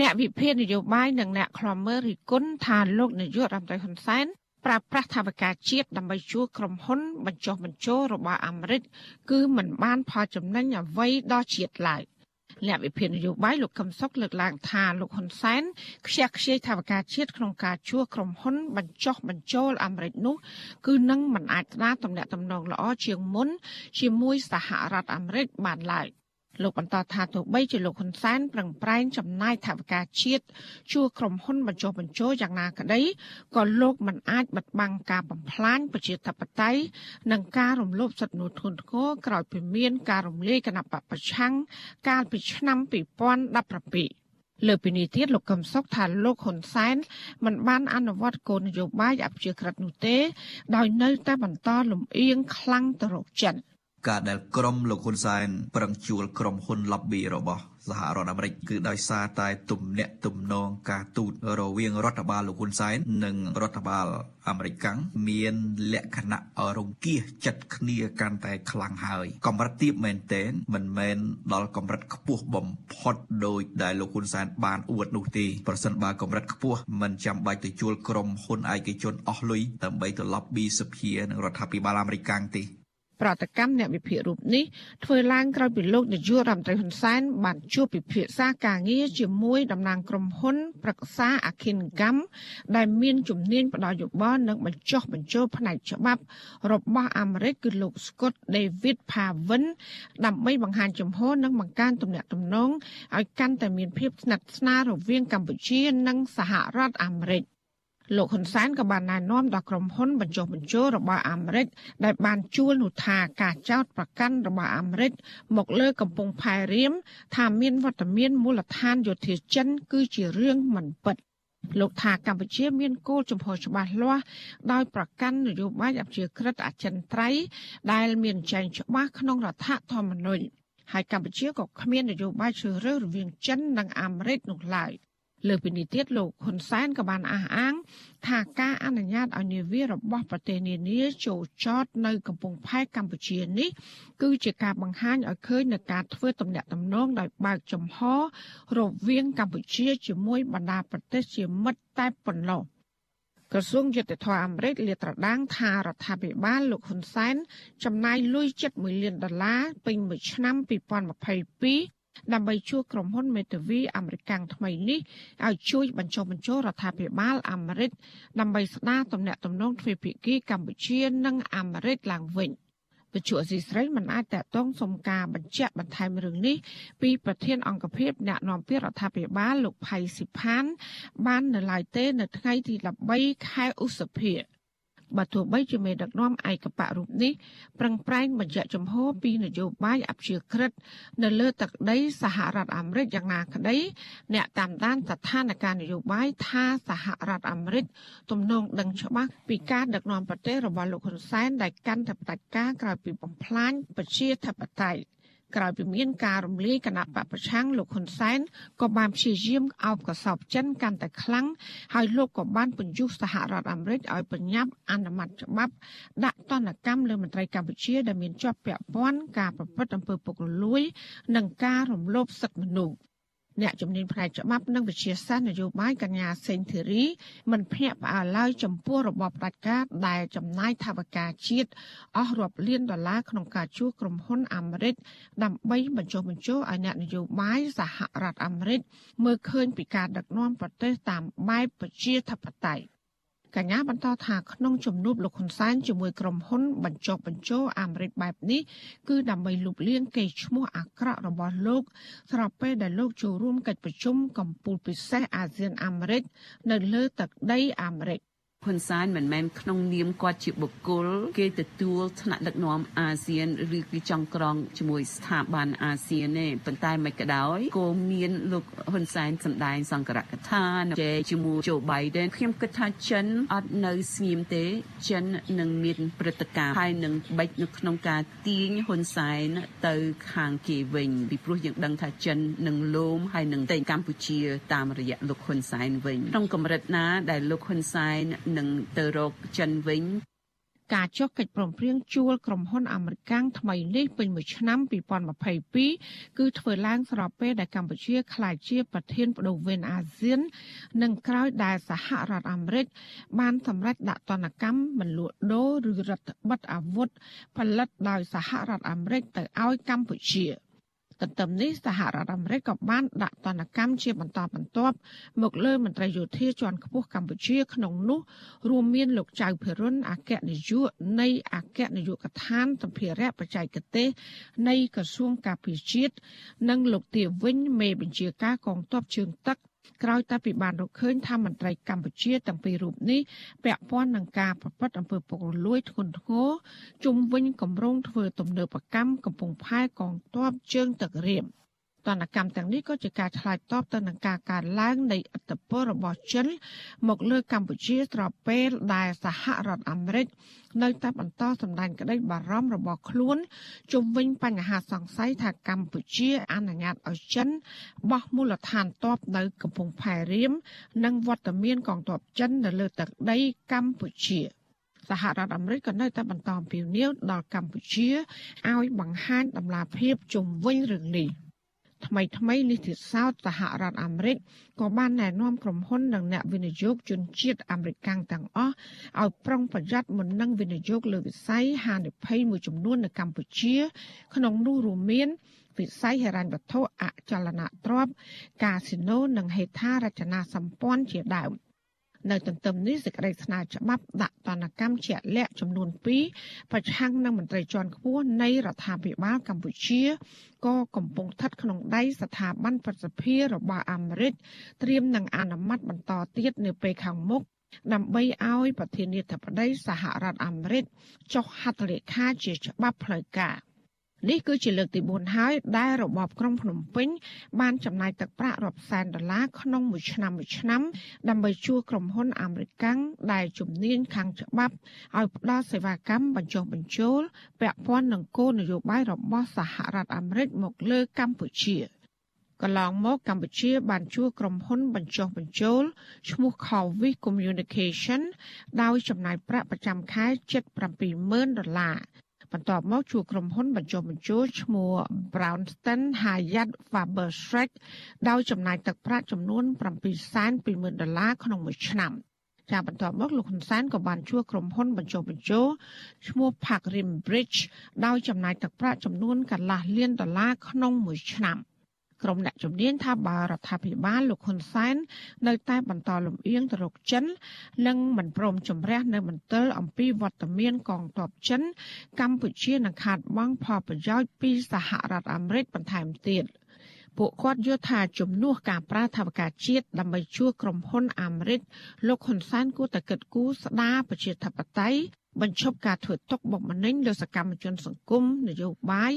អ្នកវិភាគនយោបាយនិងអ្នកខ្លំមើលរិគុណថាលោកនាយករដ្ឋមន្ត្រីហ៊ុនសែនប្រើប្រាស់ថវិកាជាតិដើម្បីជួក្រុមហ៊ុន បញ្ចុះបញ្ចូលរបស់អាមេរិកគឺមិនបានផលចំណេញអ្វីដល់ជាតិឡើយ អ្នកវិភាគនយោបាយលោកកឹមសុខលើកឡើងថាលោកហ៊ុនសែនខ្ជះខ្ជាយថវិកាជាតិក្នុងការជួក្រុមហ៊ុន បញ្ចុះបញ្ចូលអាមេរិកនោះគឺនឹងមិនអាចស្ដារទំនាក់ទំនងល្អជាងមុនជាមួយសហរដ្ឋអាមេរិកបានឡើយ។ លោកបន្តថាទោះបីជាលោកហ៊ុនសែនប្រឹងប្រែងចំណាយថវិកាជាតិជួក្រុមហ៊ុនបញ្ចុះបញ្ចូលយ៉ាងណាក្តីក៏លោកមិនអាចបិទបាំងការបំផ្លាញប្រជាធិបតេយ្យនិងការរំលោភសិទ្ធិមនុស្សធ្ងន់ធ្ងរក្រោយពីមានការរំលាយគណៈបពប្រឆាំងកាលពីឆ្នាំ2017លើពីនេះទៀតលោកកឹមសុខថាលោកហ៊ុនសែនមិនបានអនុវត្តគោលនយោបាយអព្យាក្រឹតនោះទេ ដោយនៅតែបន្តលំអៀងខ្លាំងទៅរកចិន។ ការដែលក្រុមលោកហ៊ុនសែនប្រឹងជួលក្រុមហ៊ុន lobby របស់សហរដ្ឋអាមេរិកគឺដោយសារតែទំនាក់ទំនងការទូតរវាងរដ្ឋបាលលោកហ៊ុនសែននិងរដ្ឋបាលអាមេរិកកាំងមានលក្ខណៈរង្គៀសចិត្តគ្នាកាន់តែខ្លាំងហើយកម្រិតទាបមែនទែនមិនមែនដល់កម្រិតខ្ពស់បំផុតដោយដែលលោកហ៊ុនសែនបានអួតនោះទេប្រសិនបើកម្រិតខ្ពស់មិនចាំបាច់ទៅជួលក្រុមហ៊ុនឯកជនអស់លុយដើម្បីទៅ lobby សភានិងរដ្ឋាភិបាលអាមេរិកកាំងទេ ប្រតិកម្មអ្នកវិភាគរូបនេះធ្វើឡើងក្រោយពីលោកនាយករដ្ឋមន្ត្រីហ៊ុនសែនបានជួបពិភាក្សាការងារជាមួយតំណាងក្រុមហ៊ុនប្រឹក្សាអខិនកម្មដែលមានជំនាញផ្ដល់យោបល់និងបញ្ចុះបញ្ចូលផ្នែកច្បាប់របស់អាមេរិកគឺលោក Scott David Pavin ដើម្បីបង្ហាញចំហនិងបង្កើនទំនាក់ទំនងឲ្យកាន់តែមានភាពស្និទ្ធស្នាលរវាងកម្ពុជា និងសហរដ្ឋអាមេរិក លោកហ៊ុនសែនក៏បានណែនាំដល់ក្រុមហ៊ុនបញ្ចុះបញ្ចូលរបស់អាមេរិកដែលបានជួលនោះថាការចោទប្រកាន់របស់អាមេរិកមកលើកំពង់ផែរៀមថាមានវត្តមានមូលដ្ឋានយោធាចិន គឺជារឿងមិនពិតលោកថាកម្ពុជាមានគោលចំហច្បាស់លាស់ដោយប្រកាន់នយោបាយអព្យាក្រឹតអចិន្ត្រៃយ៍ដែលមានចែងច្បាស់ក្នុងរដ្ឋធម្មនុញ្ញហើយកម្ពុជាក៏គ្មាននយោបាយជ្រើសរើសរវាងចិននិងអាមេរិកនោះឡើយ លើពីនេះទៀតលោកហ៊ុនសែនក៏បានអះអាង ថាការអនុញ្ញាតឲ្យនាវារបស់ប្រទេសនានាចូលចតនៅកំពង់ផែកម្ពុជានេះ គឺជាការបង្ហាញឲ្យឃើញនូវការធ្វើទំនាក់ទំនងដោយបើកចំហរវាងកម្ពុជាជាមួយបណ្ដាប្រទេសជាមិត្តតែប៉ុណ្ណោះក្រសួងយុទ្ធភ័ពអាមេរិកលាតត្រដាងថារដ្ឋាភិបាលលោកហ៊ុនសែនចំណាយលុយជិត1លានដុល្លារពេញមួយឆ្នាំ2022 ដើម្បីជួសក្រុមហ៊ុនមេតាវីអាមេរិកថ្មីនេះឲ្យជួយបញ្ចុះបញ្ចូលរដ្ឋាភិបាលអាមេរិកដើម្បីស្ដារទំនាក់ទំនងទ្វេភាគីកម្ពុជានិងអាមេរិកឡើងវិញ។វិទ្យុអសីស្រីមិនអាចតតងសុំការបញ្ជាក់បន្ថែមរឿងនេះពីប្រធានអង្គភិបអ្នកនាំពាក្យរដ្ឋាភិបាលលោកផៃស៊ីផាន បាននៅឡើយទេ នៅថ្ងៃទី13ខែឧសភា បើទោះបីជាមេដឹកនាំឯកបៈរូបនេះប្រឹងប្រែងបញ្ជាក់ចំហពីនយោបាយអព្យាក្រឹតនៅលើទឹកដីសហរដ្ឋអាមេរិកយ៉ាងណាក្តីអ្នកតាមដានស្ថានភាពនយោបាយថាសហរដ្ឋអាមេរិកទំនងដឹងច្បាស់ពីការដឹកនាំប្រទេសរបស់លោកហ៊ុនសែនដែលកាន់តែផ្ដាច់ការក្រោយពីបំផ្លាញប្រជាធិបតេយ្យ ក្រោយពីមានការរំលាយគណៈបពប្រឆាំងលោកហ៊ុនសែនក៏បានព្យាយាមអោបកសោបចិនកាន់តែខ្លាំងហើយលោកក៏បានបញ្យុះសហរដ្ឋអាមេរិកឲ្យបញ្ញាប់អនុម័តច្បាប់ដាក់ទណ្ឌកម្មលើមន្ត្រីកម្ពុជាដែលមានជាប់ពាក់ព័ន្ធការប្រព្រឹត្តអំពើពុករលួយ និងការរំលោភសិទ្ធិមនុស្ស អ្នកជំនាញផ្នែកច្បាប់និងវិជាសាស្ត្រនយោបាយកញ្ញាសេងធីរីមិនភ្ញាក់ផ្អើលឡើយចំពោះរបបផ្ដាច់ការដែលចំណាយថវិកាជាតិអស់រាប់លានដុល្លារក្នុងការជួសក្រុមហ៊ុនអាមេរិកដើម្បីបញ្ចុះបញ្ចូលឲ្យអ្នកនយោបាយសហរដ្ឋអាមេរិកមើលឃើញពីការដឹកនាំប្រទេសតាមបែបប្រជាធិបតេយ្យ កញ្ញាបន្តថាក្នុងជំនួបលោកហ៊ុនសែនជាមួយក្រុមហ៊ុនបញ្ចុះបញ្ចូលអាមេរិកបែបនេះគឺដើម្បីលុបលាងកេរ្តិ៍ឈ្មោះអាក្រក់របស់លោក ស្របពេលដែលលោកចូលរួមកិច្ចប្រជុំកម្ពុជាពិសេសអាស៊ានអាមេរិកនៅលើទឹកដីអាមេរិក ហ៊ុនសែនមិនមែនក្នុងនាមគាត់ជាបុគ្គលគេទទួលថ្នាក់ដឹកនាំអាស៊ានឬគឺចង់ក្រងជាមួយស្ថាប័នអាស៊ានទេប៉ុន្តែមិនក៏ដោយក៏មានលោកហ៊ុនសែនសម្ដែងសង្ករកថាជេជាមួយโจ Biden ខ្ញុំគិតថាចិនអត់នៅស្ងៀមទេចិននឹងមានព្រឹត្តិការណ៍ហើយនឹងបិចនៅក្នុងការទាញហ៊ុនសែនទៅខាងគេវិញពីព្រោះយើងដឹងថាចិននឹងលោមហើយនឹងតែកម្ពុជាតាមរយៈលោកហ៊ុនសែនវិញក្នុងកម្រិតណាដែលលោកហ៊ុនសែននឹងទៅរកចិនវិញការចុះកិច្ចព្រមព្រៀងជួលក្រុមហ៊ុនអាមេរិកថ្មីនេះពេញមួយឆ្នាំ2022គឺធ្វើឡើងស្របពេលដែលកម្ពុជាក្លាយជាប្រធានបដូវវេនអាស៊ាន និងក្រោយដែលសហរដ្ឋអាមេរិកបានសម្រេចដាក់ទណ្ឌកម្មមិនលក់ដូរឬរដ្ឋបិទអាវុធផលិតដោយសហរដ្ឋអាមេរិកទៅឲ្យកម្ពុជា។ ទន្ទឹមនេះសហរដ្ឋអាមេរិកក៏បានដាក់ទណ្ឌកម្មជាបន្តបន្ទាប់មកលើមន្ត្រីយោធាជាន់ខ្ពស់កម្ពុជាក្នុងនោះរួមមានលោកចៅភិរុនអគ្គនាយកនៃអគ្គនាយកដ្ឋានសម្ភារៈបច្ចេកទេសនៃក្រសួងការពារជាតិនិងលោកទាវិញមេបញ្ជាការកងទ័ពជើងទឹក ក្រោយតែពីបានរកឃើញថាមន្ត្រីកម្ពុជាទាំងពីររូបនេះពាក់ព័ន្ធនឹងការប្រព្រឹត្តអំពើពុករលួយធ្ងន់ធ្ងរជុំវិញគម្រោងធ្វើទំនើបកម្មកំពង់ផែកងទ័ពជើងទឹករៀ មតនកម្មទាំងនេះក៏ជាការឆ្លើយតបទៅនឹងការកើនឡើងនៃអធិបតេយ្យរបស់ចិន មកលើកម្ពុជាស្របពេលដែលសហរដ្ឋអាមេរិកនៅតែបន្តសម្ដែងក្តីបារម្ភរបស់ខ្លួនជុំវិញបញ្ហាសង្ស័យថាកម្ពុជាអនុញ្ញាតឲ្យចិនបោះមូលដ្ឋានទ័ពនៅកំពង់ផែរៀមនិងវត្តមានកងទ័ពចិននៅលើទឹកដីកម្ពុជាសហរដ្ឋអាមេរិកក៏នៅតែបន្តអំពាវនាវដល់កម្ពុជាឲ្យបង្ហាញដំណាភាពជុំវិញរឿងនេះ។ ថ្មីថ្មីនេះទៀតសោតសហរដ្ឋអាមេរិកក៏បានណែនាំក្រុមហ៊ុននិងអ្នកវិនិយោគជនជាតិអាមេរិកទាំងអស់ឲ្យប្រុងប្រយ័ត្នមុននឹងវិនិយោគលើវិស័យហានិភ័យមួយចំនួននៅកម្ពុជា ក្នុងនោះរួមមានវិស័យហិរញ្ញវត្ថុអចលនទ្រព្យកាស៊ីណូនិងហេដ្ឋារចនាសម្ព័ន្ធជាដើម។ នៅទន្ទឹមនេះសេចក្តីស្នើច្បាប់ដាក់ទណ្ឌកម្មជាក់លាក់ចំនួន2ប្រឆាំងនឹងមន្ត្រីជាន់ខ្ពស់នៃរដ្ឋាភិបាលកម្ពុជាក៏កំពុងស្ថិតក្នុងដៃស្ថាប័នប្រសិទ្ធិរបស់អាមេរិកត្រៀមនឹងអនុម័តបន្តទៀតនៅពេលខាងមុខដើម្បីឲ្យប្រធានាធិបតីសហរដ្ឋអាមេរិកចុះហត្ថលេខាជាច្បាប់ផ្លូវការ។ នេះគឺជាលើកទី4ហើយដែលរបបក្រុងភ្នំពេញបានចំណាយទឹកប្រាក់រាប់សែនដុល្លារក្នុងមួយឆ្នាំមួយឆ្នាំ ដើម្បីជួក្រុមហ៊ុនអាមេរិកដែលជំនាញខាងច្បាប់ឲ្យផ្ដល់សេវាកម្មបញ្ចុះបញ្ចូលពាក់ព័ន្ធនឹងគោលនយោបាយរបស់សហរដ្ឋអាមេរិកមកលើកម្ពុជាកន្លងមកកម្ពុជាបានជួក្រុមហ៊ុនបញ្ចុះបញ្ចូលឈ្មោះ Covis Communication ដោយចំណាយប្រាក់ប្រចាំខែ770,000ដុល្លារ បន្ទាប់មកជួក្រុមហ៊ុនបញ្ចុះបញ្ចូលឈ្មោះ Brownston Hyatt Fabershek ដោយចំណាយទឹកប្រាក់ចំនួន720,000ដុល្លារក្នុងមួយឆ្នាំចាបន្ទាប់មកលោកហ៊ុនសែនក៏បានជួក្រុមហ៊ុនបញ្ចុះបញ្ចូលឈ្មោះ Park Rim Bridge ដោយចំណាយទឹកប្រាក់ចំនួនកន្លះលានដុល្លារក្នុងមួយឆ្នាំ។ ក្រុមអ្នកជំនាញថាបើរដ្ឋាភិបាលលោកហ៊ុនសែននៅតែបន្តលំអៀងទៅរកចិននិងមិនព្រមជំរះនៅមន្ទិលអំពីវត្តមានកងទ័ពចិន កម្ពុជានឹងខាតបង់ផលប្រយោជន៍ពីសហរដ្ឋអាមេរិកបន្ថែមទៀតពួកគាត់យល់ថាជំនួសការប្រើថវិកាជាតិដើម្បីជួក្រុមហ៊ុនអាមេរិកលោកហ៊ុនសែនគួរតែគិតគូរស្ដារប្រជាធិបតេយ្យ បញ្ឈប់ការធ្វើទុកបុកម្នេញលើសកម្មជនសង្គមនយោបាយ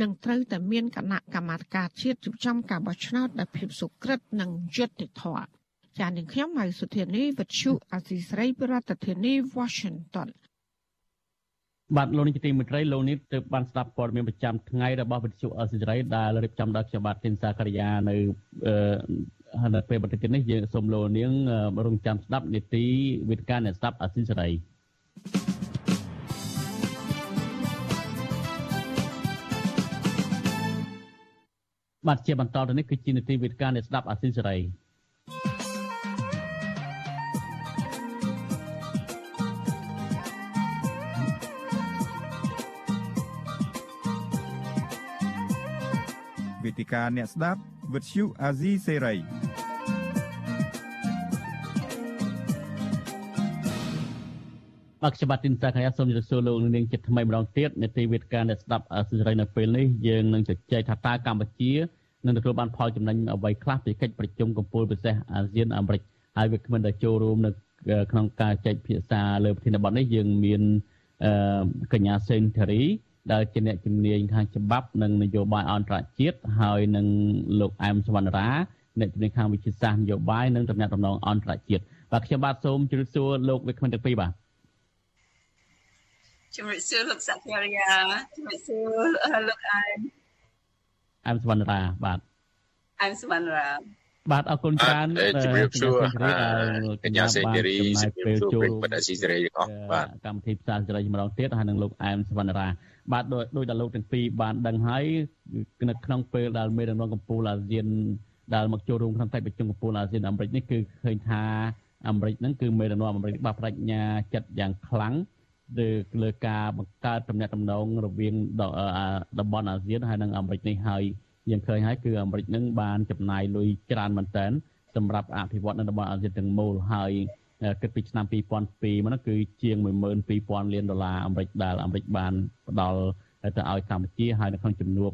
និងត្រូវតែមានគណៈកម្មាធិការជាតិជួបចំការបោះឆ្នោតដោយភាពសុក្រិតនិងយុត្តិធម៌ចា៎នាងខ្ញុំម៉ៃសុធានីវិទ្យុអាស៊ីស្រីប្រធានាធិបតី Washington បាទលោកនាយកទីមេត្រីលោកនេះទើបបានស្ដាប់ព័ត៌មានប្រចាំថ្ងៃរបស់វិទ្យុអសិរ័យដែលរៀបចំដោយខ្ញុំបាទទីនសាករិយានៅនៅពេលបន្តិចនេះយើងសូមលោកនាងរងចាំស្ដាប់នីតិវិទ្យាអ្នកស្ដាប់អសិរ័យ បាទជាបន្តទៅនេះគឺជានីតិវិទ្យានៃស្ដាប់អាស៊ីសេរីវេទិកាអ្នកស្ដាប់វិទ្យុអាស៊ីសេរីបាទខ្ញុំបាទទីនសាខាយាសូមជម្រាបសួរលោកនាងចិត្តថ្មីម្ដងទៀតនេតិវេទិកាអ្នកស្ដាប់អាស៊ីសេរីនៅពេលនេះយើងនឹងជជែកថាតើកម្ពុជា នឹងទទួលបានផលចំណេញអ្វីខ្លះពីកិច្ចប្រជុំកំពូលពិសេសអាស៊ានអាមេរិកហើយវាគ្មិនដែលចូលរួមនៅក្នុងការចែកភាសាលើប្រធានបទនេះយើងមានកញ្ញាសេនធារីដែលជាអ្នកជំនាញខាងច្បាប់និងនយោបាយអន្តរជាតិហើយនឹងលោកអែមសវណ្ណរាអ្នកជំនាញខាងវិទ្យាសាស្ត្រនយោបាយនិងតំណាក់តំណងអន្តរជាតិបាទខ្ញុំបាទសូមជម្រាបសួរលោកវិក្កាមទាំងពីរបាទជំរាបសួរលោកសាធារីយ៉ាជំរាបសួរលោកអែម អែមសវណ្ណរាបាទអែមសវណ្ណរាបាទអរគុណច្រើនជំរាបសួរកញ្ញាសេរីជំរាបសួរប្រិយមិត្តអាស៊ីសេរីទាំងអស់បាទកម្មវិធីផ្សាយសេរីម្ដងទៀតហើយនឹងលោកអែមសវណ្ណរា បាទដោយដែលលោកទាំងពីរបានដឹងហើយនៅក្នុងពេលដែលមេដឹកនាំកម្ពុជាអាស៊ានដែលមកចូលរួមក្នុងកិច្ចប្រជុំកម្ពុជាអាស៊ានអាមេរិកនេះគឺឃើញថាអាមេរិកហ្នឹងគឺមេដឹកនាំអាមេរិកបានបញ្ញាចិត្តយ៉ាងខ្លាំង លើលើការបង្កើតទំនាក់ទំនងរវាងតំបន់អាស៊ានហើយនិងអាមេរិកនេះហើយយើងឃើញហើយគឺអាមេរិកនឹងបានចំណាយលុយច្រើនមែនទែនសម្រាប់អភិវឌ្ឍនៅតំបន់អាស៊ានទាំងមូលហើយគិតពីឆ្នាំ2002មកនោះគឺជាង12000លានដុល្លារអាមេរិកដែលអាមេរិកបានផ្ដល់ទៅឲ្យកម្ពុជាហើយនៅក្នុងជំនួប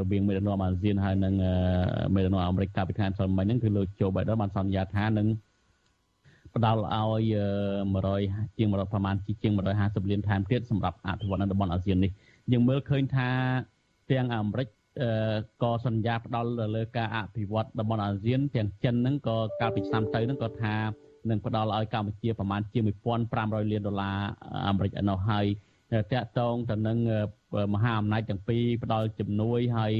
រវាងមេដឹកនាំអាស៊ានហើយនិងមេដឹកនាំអាមេរិកកាលពីខែសំមិញហ្នឹងគឺលោកโจ Biden បានសន្យាថានឹង ផ្ដល់ឲ្យ100ជាង100ប្រមាណជាង150លានថែមទៀតសម្រាប់អភិវឌ្ឍនៅតំបន់អាស៊ាននេះយើងមើលឃើញថាទាំងអាមេរិកក៏សន្យាផ្ដល់លើការអភិវឌ្ឍតំបន់អាស៊ាន ទាំងចិនហ្នឹងក៏កាលពីឆ្នាំទៅហ្នឹងក៏ថានឹងផ្ដល់ឲ្យកម្ពុជាប្រមាណជា1500លានដុល្លារអាមេរិកឯណោះហើយតាក់ទងទៅនឹងមហាអំណាចទាំងពីរផ្ដល់ជំនួយហើយ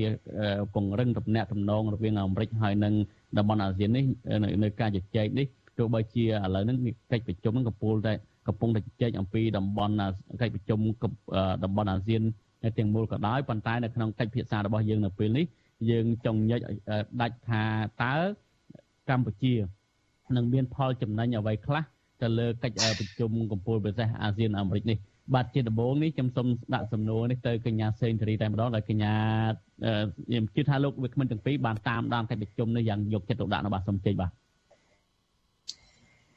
ពង្រឹងទំនាក់ទំនងរវាងអាមេរិកហើយនិងតំបន់អាស៊ាននេះនៅការជជែកនេះ ទោះបីជាឥឡូវហ្នឹងកិច្ចប្រជុំហ្នឹងកំពុងតែកំពុងតែជជែកអំពីតំបន់កិច្ចប្រជុំតំបន់អាស៊ានទាំងមូលក៏ដោយប៉ុន្តែនៅក្នុងកិច្ចពិភាក្សារបស់យើងនៅពេលនេះយើងចង់ញែកដាច់ថាតើកម្ពុជានឹងមានផលចំណេញអ្វីខ្លះទៅលើកិច្ចប្រជុំកំពូលពិសេសអាស៊ានអាមេរិកនេះបាទជាដំបូងនេះខ្ញុំសូមដាក់សំណួរនេះទៅកញ្ញាសេងធារីតែម្ដងដោយកញ្ញាខ្ញុំជឿថាលោកវិក្កាមទាំងពីរបានតាមដានកិច្ចប្រជុំនេះយ៉ាងយកចិត្តទុកដាក់នៅបាទសូមជ័យបាទ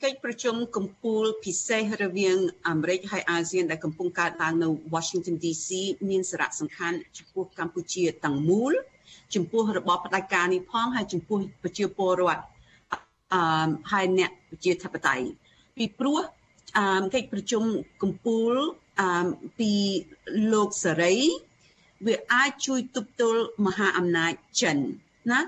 កិច្ចប្រជុំកម្ពុជាពិសេសរវាងអាមេរិកហើយអាស៊ានដែលកំពុងកើតឡើងនៅ Washington DC មានសារៈសំខាន់ចំពោះកម្ពុជាទាំងមូលចំពោះរបបផ្ដាច់ការនេះផងហើយចំពោះប្រជាពលរដ្ឋអឺហើយអ្នកប្រជាធិបតេយ្យពីព្រោះអឺកិច្ចប្រជុំកម្ពុជាអឺពីលោកសេរីវាអាចជួយទប់ទល់មហាអំណាចចិនណា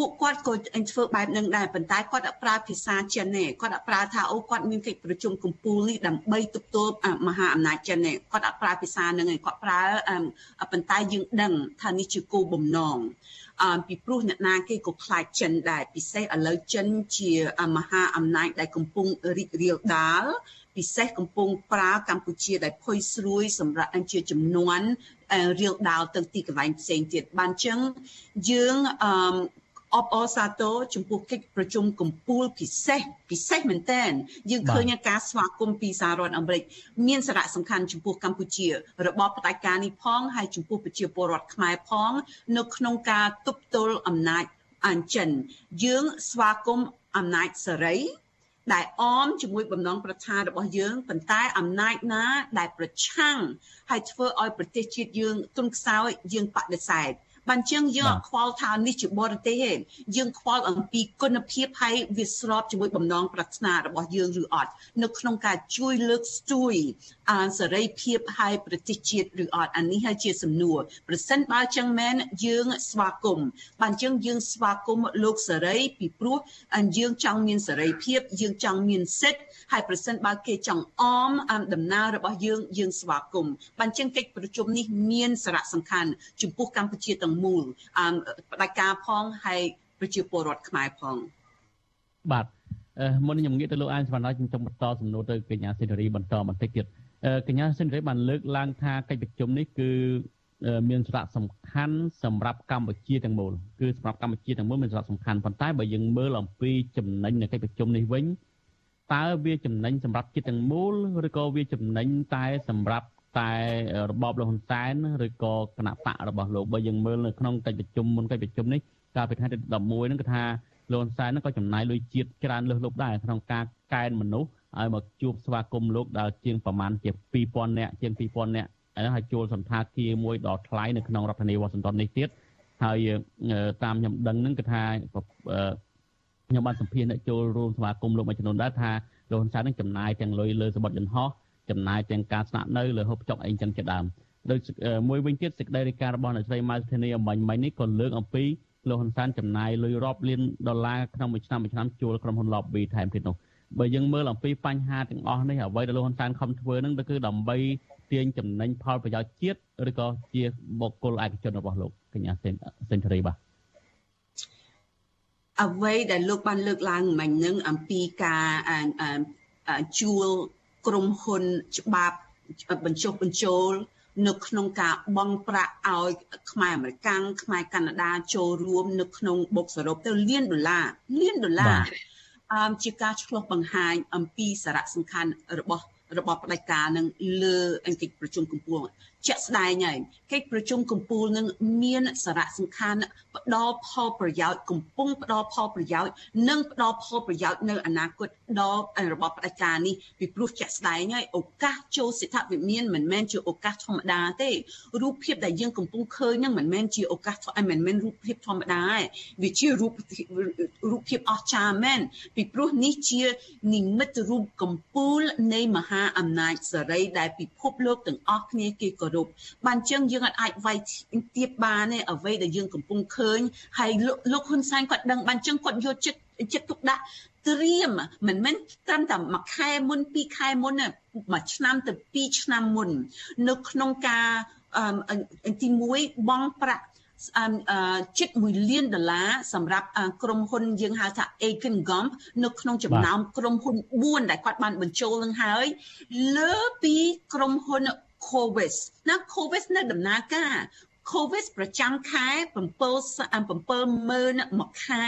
ពួកគាត់ក៏ធ្វើបែបនឹងដែរប៉ុន្តែគាត់អត់ប្រើភាសាចិនទេគាត់អត់ប្រើថាអូគាត់មានកិច្ចប្រជុំកម្ពុជានេះដើម្បីទប់ទល់មហាអំណាចចិនទេគាត់អត់ប្រើភាសានឹងទេគាត់ប្រើប៉ុន្តែយើងដឹងថានេះជាគោលបំណងអឺពីព្រោះអ្នកណាគេក៏ខ្លាចចិនដែរពិសេសឥឡូវចិនជាមហាអំណាចដែលកំពុងរីករាលដាលពិសេសកំពុងប្រើកម្ពុជាដែលភុយស្រួយសម្រាប់ជាចំនួនរៀលដាលទៅទីកន្លែងផ្សេងទៀតបានចឹងយើងអឺ អបអរសាទរចំពោះកិច្ចប្រជុំកំពូលពិសេសពិសេសមែនទែនយើងឃើញការស្វាគមន៍ពីសហរដ្ឋអាមេរិកមានសារៈសំខាន់ចំពោះកម្ពុជា របបផ្ដាច់ការនេះផងហើយចំពោះប្រជាពលរដ្ឋខ្មែរផង នៅក្នុងការទប់ទល់អំណាចអញ្ចិនយើងស្វាគមន៍អំណាចសេរីដែលអមជាមួយបំណងប្រឆារបស់យើងប៉ុន្តែអំណាចណាដែលប្រឆាំងហើយធ្វើឲ្យប្រទេសជាតិយើងទុនខ្សោយយើងបដិសេធ បានជាងយើងអត់ខ្វល់ថានេះជាបរទេសទេយើងខ្វល់អំពីគុណភាពហើយវាស្របជាមួយបំណងប្រាថ្នារបស់យើងឬអត់នៅក្នុងការជួយលើកស្ទួយអា សេរីភាពហើយប្រទេសជាតិឬអត់អានេះហើយជាសំណួរប្រសិនបើចឹងមែនយើងស្វាគមន៍បានចឹងយើងស្វាគមន៍លោកសេរីពីព្រោះយើងចង់មានសេរីភាពយើងចង់មានសិទ្ធិហើយប្រសិនបើគេចង់អមដំណើររបស់យើងយើងស្វាគមន៍បានចឹងកិច្ចប្រជុំនេះមានសារៈសំខាន់ចំពោះកម្ពុជាទាំងមូលអឺបដិការផងហើយប្រជាពលរដ្ឋខ្មែរផងបាទមុនខ្ញុំងាកទៅលោកអានសវណ្ណខ្ញុំចង់បន្តសំណួរទៅកញ្ញាសេនារីបន្តបន្តិចទៀត កញ្ញាសេនារីបានលើកឡើងថាកិច្ចប្រជុំនេះគឺមានសារៈសំខាន់សម្រាប់កម្ពុជាទាំងមូលគឺសម្រាប់កម្ពុជាទាំងមូលមានសារៈសំខាន់ប៉ុន្តែបើយើងមើលអំពីចំណេញនៃកិច្ចប្រជុំនេះវិញតើវាចំណេញសម្រាប់ជាតិទាំងមូលឬក៏វាចំណេញតែសម្រាប់តែរបបលោកហ៊ុនសែនឬក៏គណៈបករបស់លោកបើយើងមើលនៅក្នុងកិច្ចប្រជុំមុនកិច្ចប្រជុំនេះកាលពីថ្ងៃទី11ហ្នឹងគឺថាលោកហ៊ុនសែនហ្នឹងក៏ចំណាយលុយជាតិច្រើនលើសលប់ដែរក្នុងការកែនមនុស្ស ឲ្យមកជួបស្វាគមន៍លោកដែលជាងប្រមាណជា2000នាក់ជាង2000នាក់ហើយជួលសន្តាគារមួយដ៏ថ្លៃនៅក្នុងរដ្ឋធានីវ៉ាស៊ីនតោននេះទៀតហើយតាមខ្ញុំដឹងហ្នឹងគឺថាខ្ញុំបានសម្ភាសអ្នកចូលរួមសមាគមលោកមួយចំនួនដែរថាលោកហ៊ុនសែននឹងចំណាយទាំងលុយលើសម្បត្តិយន្តហោះចំណាយទាំងការស្នាក់នៅលើហូបចុកអីចឹងជាដើមដូចមួយវិញទៀតសេចក្តីរាយការណ៍របស់អ្នកស្រីម៉ៅធានីអំបញ្ញមិញនេះក៏លើកអំពីលោកហ៊ុនសែនចំណាយលុយរាប់លានដុល្លារក្នុងមួយឆ្នាំមួយឆ្នាំជួលក្រុមហ៊ុន Lobby ថែមទៀតនោះ បើយើងមើលអំពីបញ្ហាទាំងអស់នេះអ្វីដែលលោកហ៊ុនសែនខំធ្វើនឹងគឺដើម្បីទាញចំណេញផលប្រយោជន៍ជាតិឬក៏ជាបុគ្គលឯកជនរបស់លោកកញ្ញាសេនធរីបាទអ្វីដែលលោកបានលើកឡើងមិញនឹងអំពីការជួលក្រុមហ៊ុនច្បាប់បញ្ចុះបញ្ចូលនៅក្នុងការបង់ប្រាក់ឲ្យខ្មែរអាមេរិកខ្មែរកាណាដាចូលរួមនៅក្នុងបុកសរុបទៅលានដុល្លារលានដុល្លារអឺ ជាការឆ្លោះបង្ហាញអំពីសារៈសំខាន់របស់របស់ផ្ដាច់ការនឹងលើអង្គិច្ចប្រជុំកម្ពុជាជាក់ស្ដែងហើយកិច្ចប្រជុំកម្ពុជានឹងមានសារៈសំខាន់ផ្ដល់ផលប្រយោជន៍កំពុងផ្ដល់ផលប្រយោជន៍និងផ្ដល់ផលប្រយោជន៍នៅអនាគតដល់របបផ្ដាច់ការនេះពីព្រោះជាក់ស្ដែងហើយឱកាសចូលសិទ្ធិវិមានមិនមែនជាឱកាសធម្មតាទេរូបភាពដែលយើងកំពុងឃើញនឹងមិនមែនជាឱកាសមិនមែនរូបភាពធម្មតាទេវាជារូបរូបភាពអស្ចារ្យមែនពីព្រោះនេះជានិមិត្តរូបកំពូលនៃមហាអំណាចសេរីដែលពិភពលោកទាំងអស់គ្នាគេគោរពបានចឹងយើងអាចវាយទៀបបានទេអ្វីដែលយើងកំពុងឃើញហើយលោកហ៊ុនសែនគាត់ដឹងបានចឹងគាត់យកចិត្តចិត្តទុកដាក់ត្រៀមមិនមែនត្រឹមតែមួយខែមុនពីរខែមុនទេមួយឆ្នាំទៅពីរឆ្នាំមុន នៅក្នុងការទី1បងប្រាក់ជិត1លានដុល្លារសម្រាប់ក្រុមហ៊ុនយើងហៅថា Aiken Gump នៅក្នុងចំណោមក្រុមហ៊ុន4ដែលគាត់បានបញ្ចូលនឹងហើយលើពីក្រុមហ៊ុន Covis ណា Covis នៅដំណើរការ COVID ប្រចាំខែ7 70000មួយខែ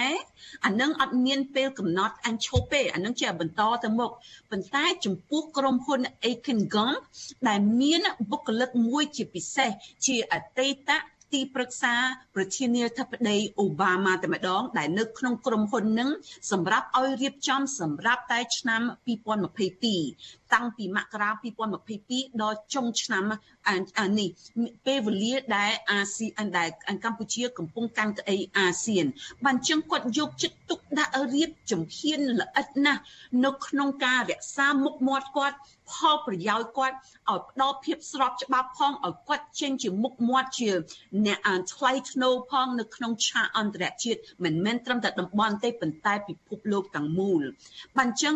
អានឹងអត់មានពេលកំណត់អញឈប់ទេអានឹងជាបន្តទៅមុខប៉ុន្តែចំពោះក្រុមហ៊ុន Aiken Gump ដែលមានបុគ្គលិកមួយជាពិសេសជាអតីតទីប្រឹក្សាប្រធានាធិបតីអូបាម៉ាតែម្ដង ដែលនៅក្នុងក្រុមហ៊ុននឹងសម្រាប់ឲ្យរៀបចំសម្រាប់តែឆ្នាំ2022 តាំងពីមករា2022ដល់ចុងឆ្នាំនេះពេលវេលាដែលអាស៊ីដែលកម្ពុជាកំពុងកាន់ក្តីអាស៊ាន បានចឹងគាត់យកចិត្តទុកដាក់រៀបចំហ៊ានល្អិតណាស់នៅក្នុងការរក្សាមុខមាត់គាត់ផលប្រយោជន៍គាត់ឲ្យផ្ដល់ភាពស្របច្បាប់ផងឲ្យគាត់ចេញជាមុខមាត់ជាអ្នកថ្លៃថ្នូរផងនៅក្នុងឆាកអន្តរជាតិមិនមែនត្រឹមតែតំបន់ទេប៉ុន្តែពិភពលោកទាំងមូលបានចឹង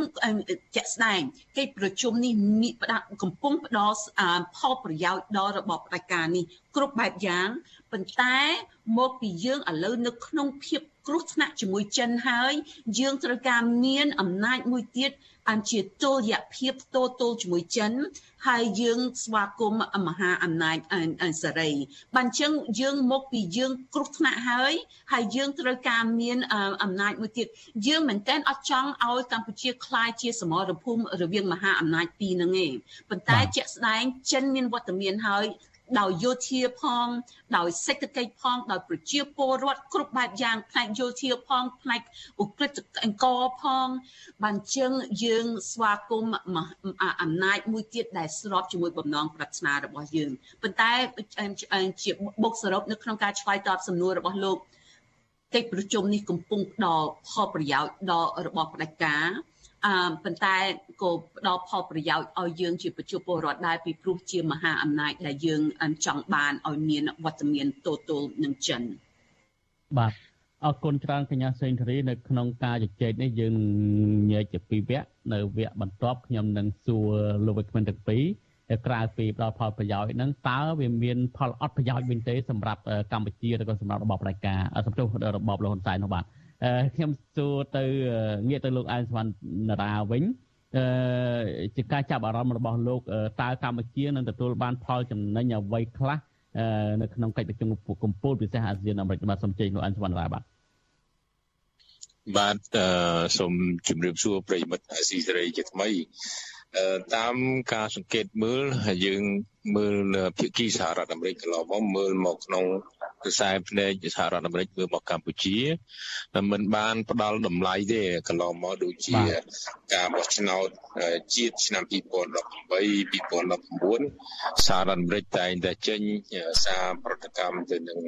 ជាក់ស្ដែងកិច្ចប្រជុំនេះមានផ្ដាកំពុងផ្ដល់ផលប្រយោជន៍ដល់របបផ្ដាច់ការនេះគ្រប់បែបយ៉ាងប៉ុន្តែមកពីយើងឥឡូវនៅក្នុងភាព គ្រោះថ្នាក់ជាមួយចិនហើយយើងត្រូវការមានអំណាចមួយទៀតអញ្ជាទល់យៈភាពតទល់ជាមួយចិន ហើយយើងស្វាគមន៍មហាអំណាចសេរីបានចឹងយើងមកពីយើងគ្រោះថ្នាក់ហើយហើយយើងត្រូវការមានអំណាចមួយទៀតយើងមែនតើអត់ចង់ឲ្យកម្ពុជាคล้ายជាសមរភូមិរវាងមហាអំណាចពីរហ្នឹងឯងប៉ុន្តែជាក់ស្ដែងចិនមានវត្តមានហើយ ដោយយោធាផង ដោយសេដ្ឋកិច្ចផងដោយប្រជាពលរដ្ឋគ្រប់បែបយ៉ាងផ្នែកយោធាផងផ្នែកឧក្រិដ្ឋអង្គរផង បានជាងយើងស្វាគមន៍អំណាចមួយទៀតដែលស្របជាមួយបំណងប្រាថ្នារបស់យើងប៉ុន្តែជាបុកសរុបនៅក្នុងការឆ្លើយតបសំណួររបស់លោកកិច្ចប្រជុំនេះកំពុងផ្ដល់ផលប្រយោជន៍ដល់របបផ្ដាច់ការ អឺប៉ុន្តែក៏ផ្ដល់ផលប្រយោជន៍ឲ្យយើងជាប្រជាពលរដ្ឋដែរពីព្រោះជាមហាអំណាចដែលយើងចង់បានឲ្យមានវត្តមានទល់ទល់នឹងចិនបាទអរគុណច្រើនកញ្ញាសេងធារីនៅក្នុងការជជែកនេះយើងញែកជាពីរវគ្គនៅវគ្គបន្ទាប់ខ្ញុំនឹងសួរលោកវិក្កាមទាំងពីរក្រៅពីផ្ដល់ផលប្រយោជន៍ហ្នឹងតើវាមានផលអត់ប្រយោជន៍វិញទេសម្រាប់កម្ពុជាឬក៏សម្រាប់របបផ្ដាច់ការសម្រាប់របបលហ៊ុនសែននោះបាទ ខ្ញុំសួរទៅងាកទៅលោកអែនសវណ្ណរាវិញអឺជាការចាប់អារម្មណ៍របស់លោកតើកម្ពុជានឹងទទួលបានផលចំណេញអ្វីខ្លះនៅក្នុងកិច្ចប្រជុំកំពូលពិសេសអាស៊ានអាមេរិកបាទសូមជ័យលោកអែនសវណ្ណរាបាទបាទសូមជម្រាបសួរប្រិយមិត្តអាស៊ីសេរីជាថ្មី តាមការសង្កេតមើលយើងមើលភាគីសហរដ្ឋអាមេរិកកន្លងមកមើលមកក្នុងខ្សែភ្នែកសហរដ្ឋអាមេរិកមើលមកកម្ពុជាមិនបានផ្ដល់តម្លៃទេកន្លងមកដូចជា ការបោះឆ្នោតជាតិឆ្នាំ2018 2019សហរដ្ឋអាមេរិកតែងតែចេញសារប្រតិកម្មទៅនឹង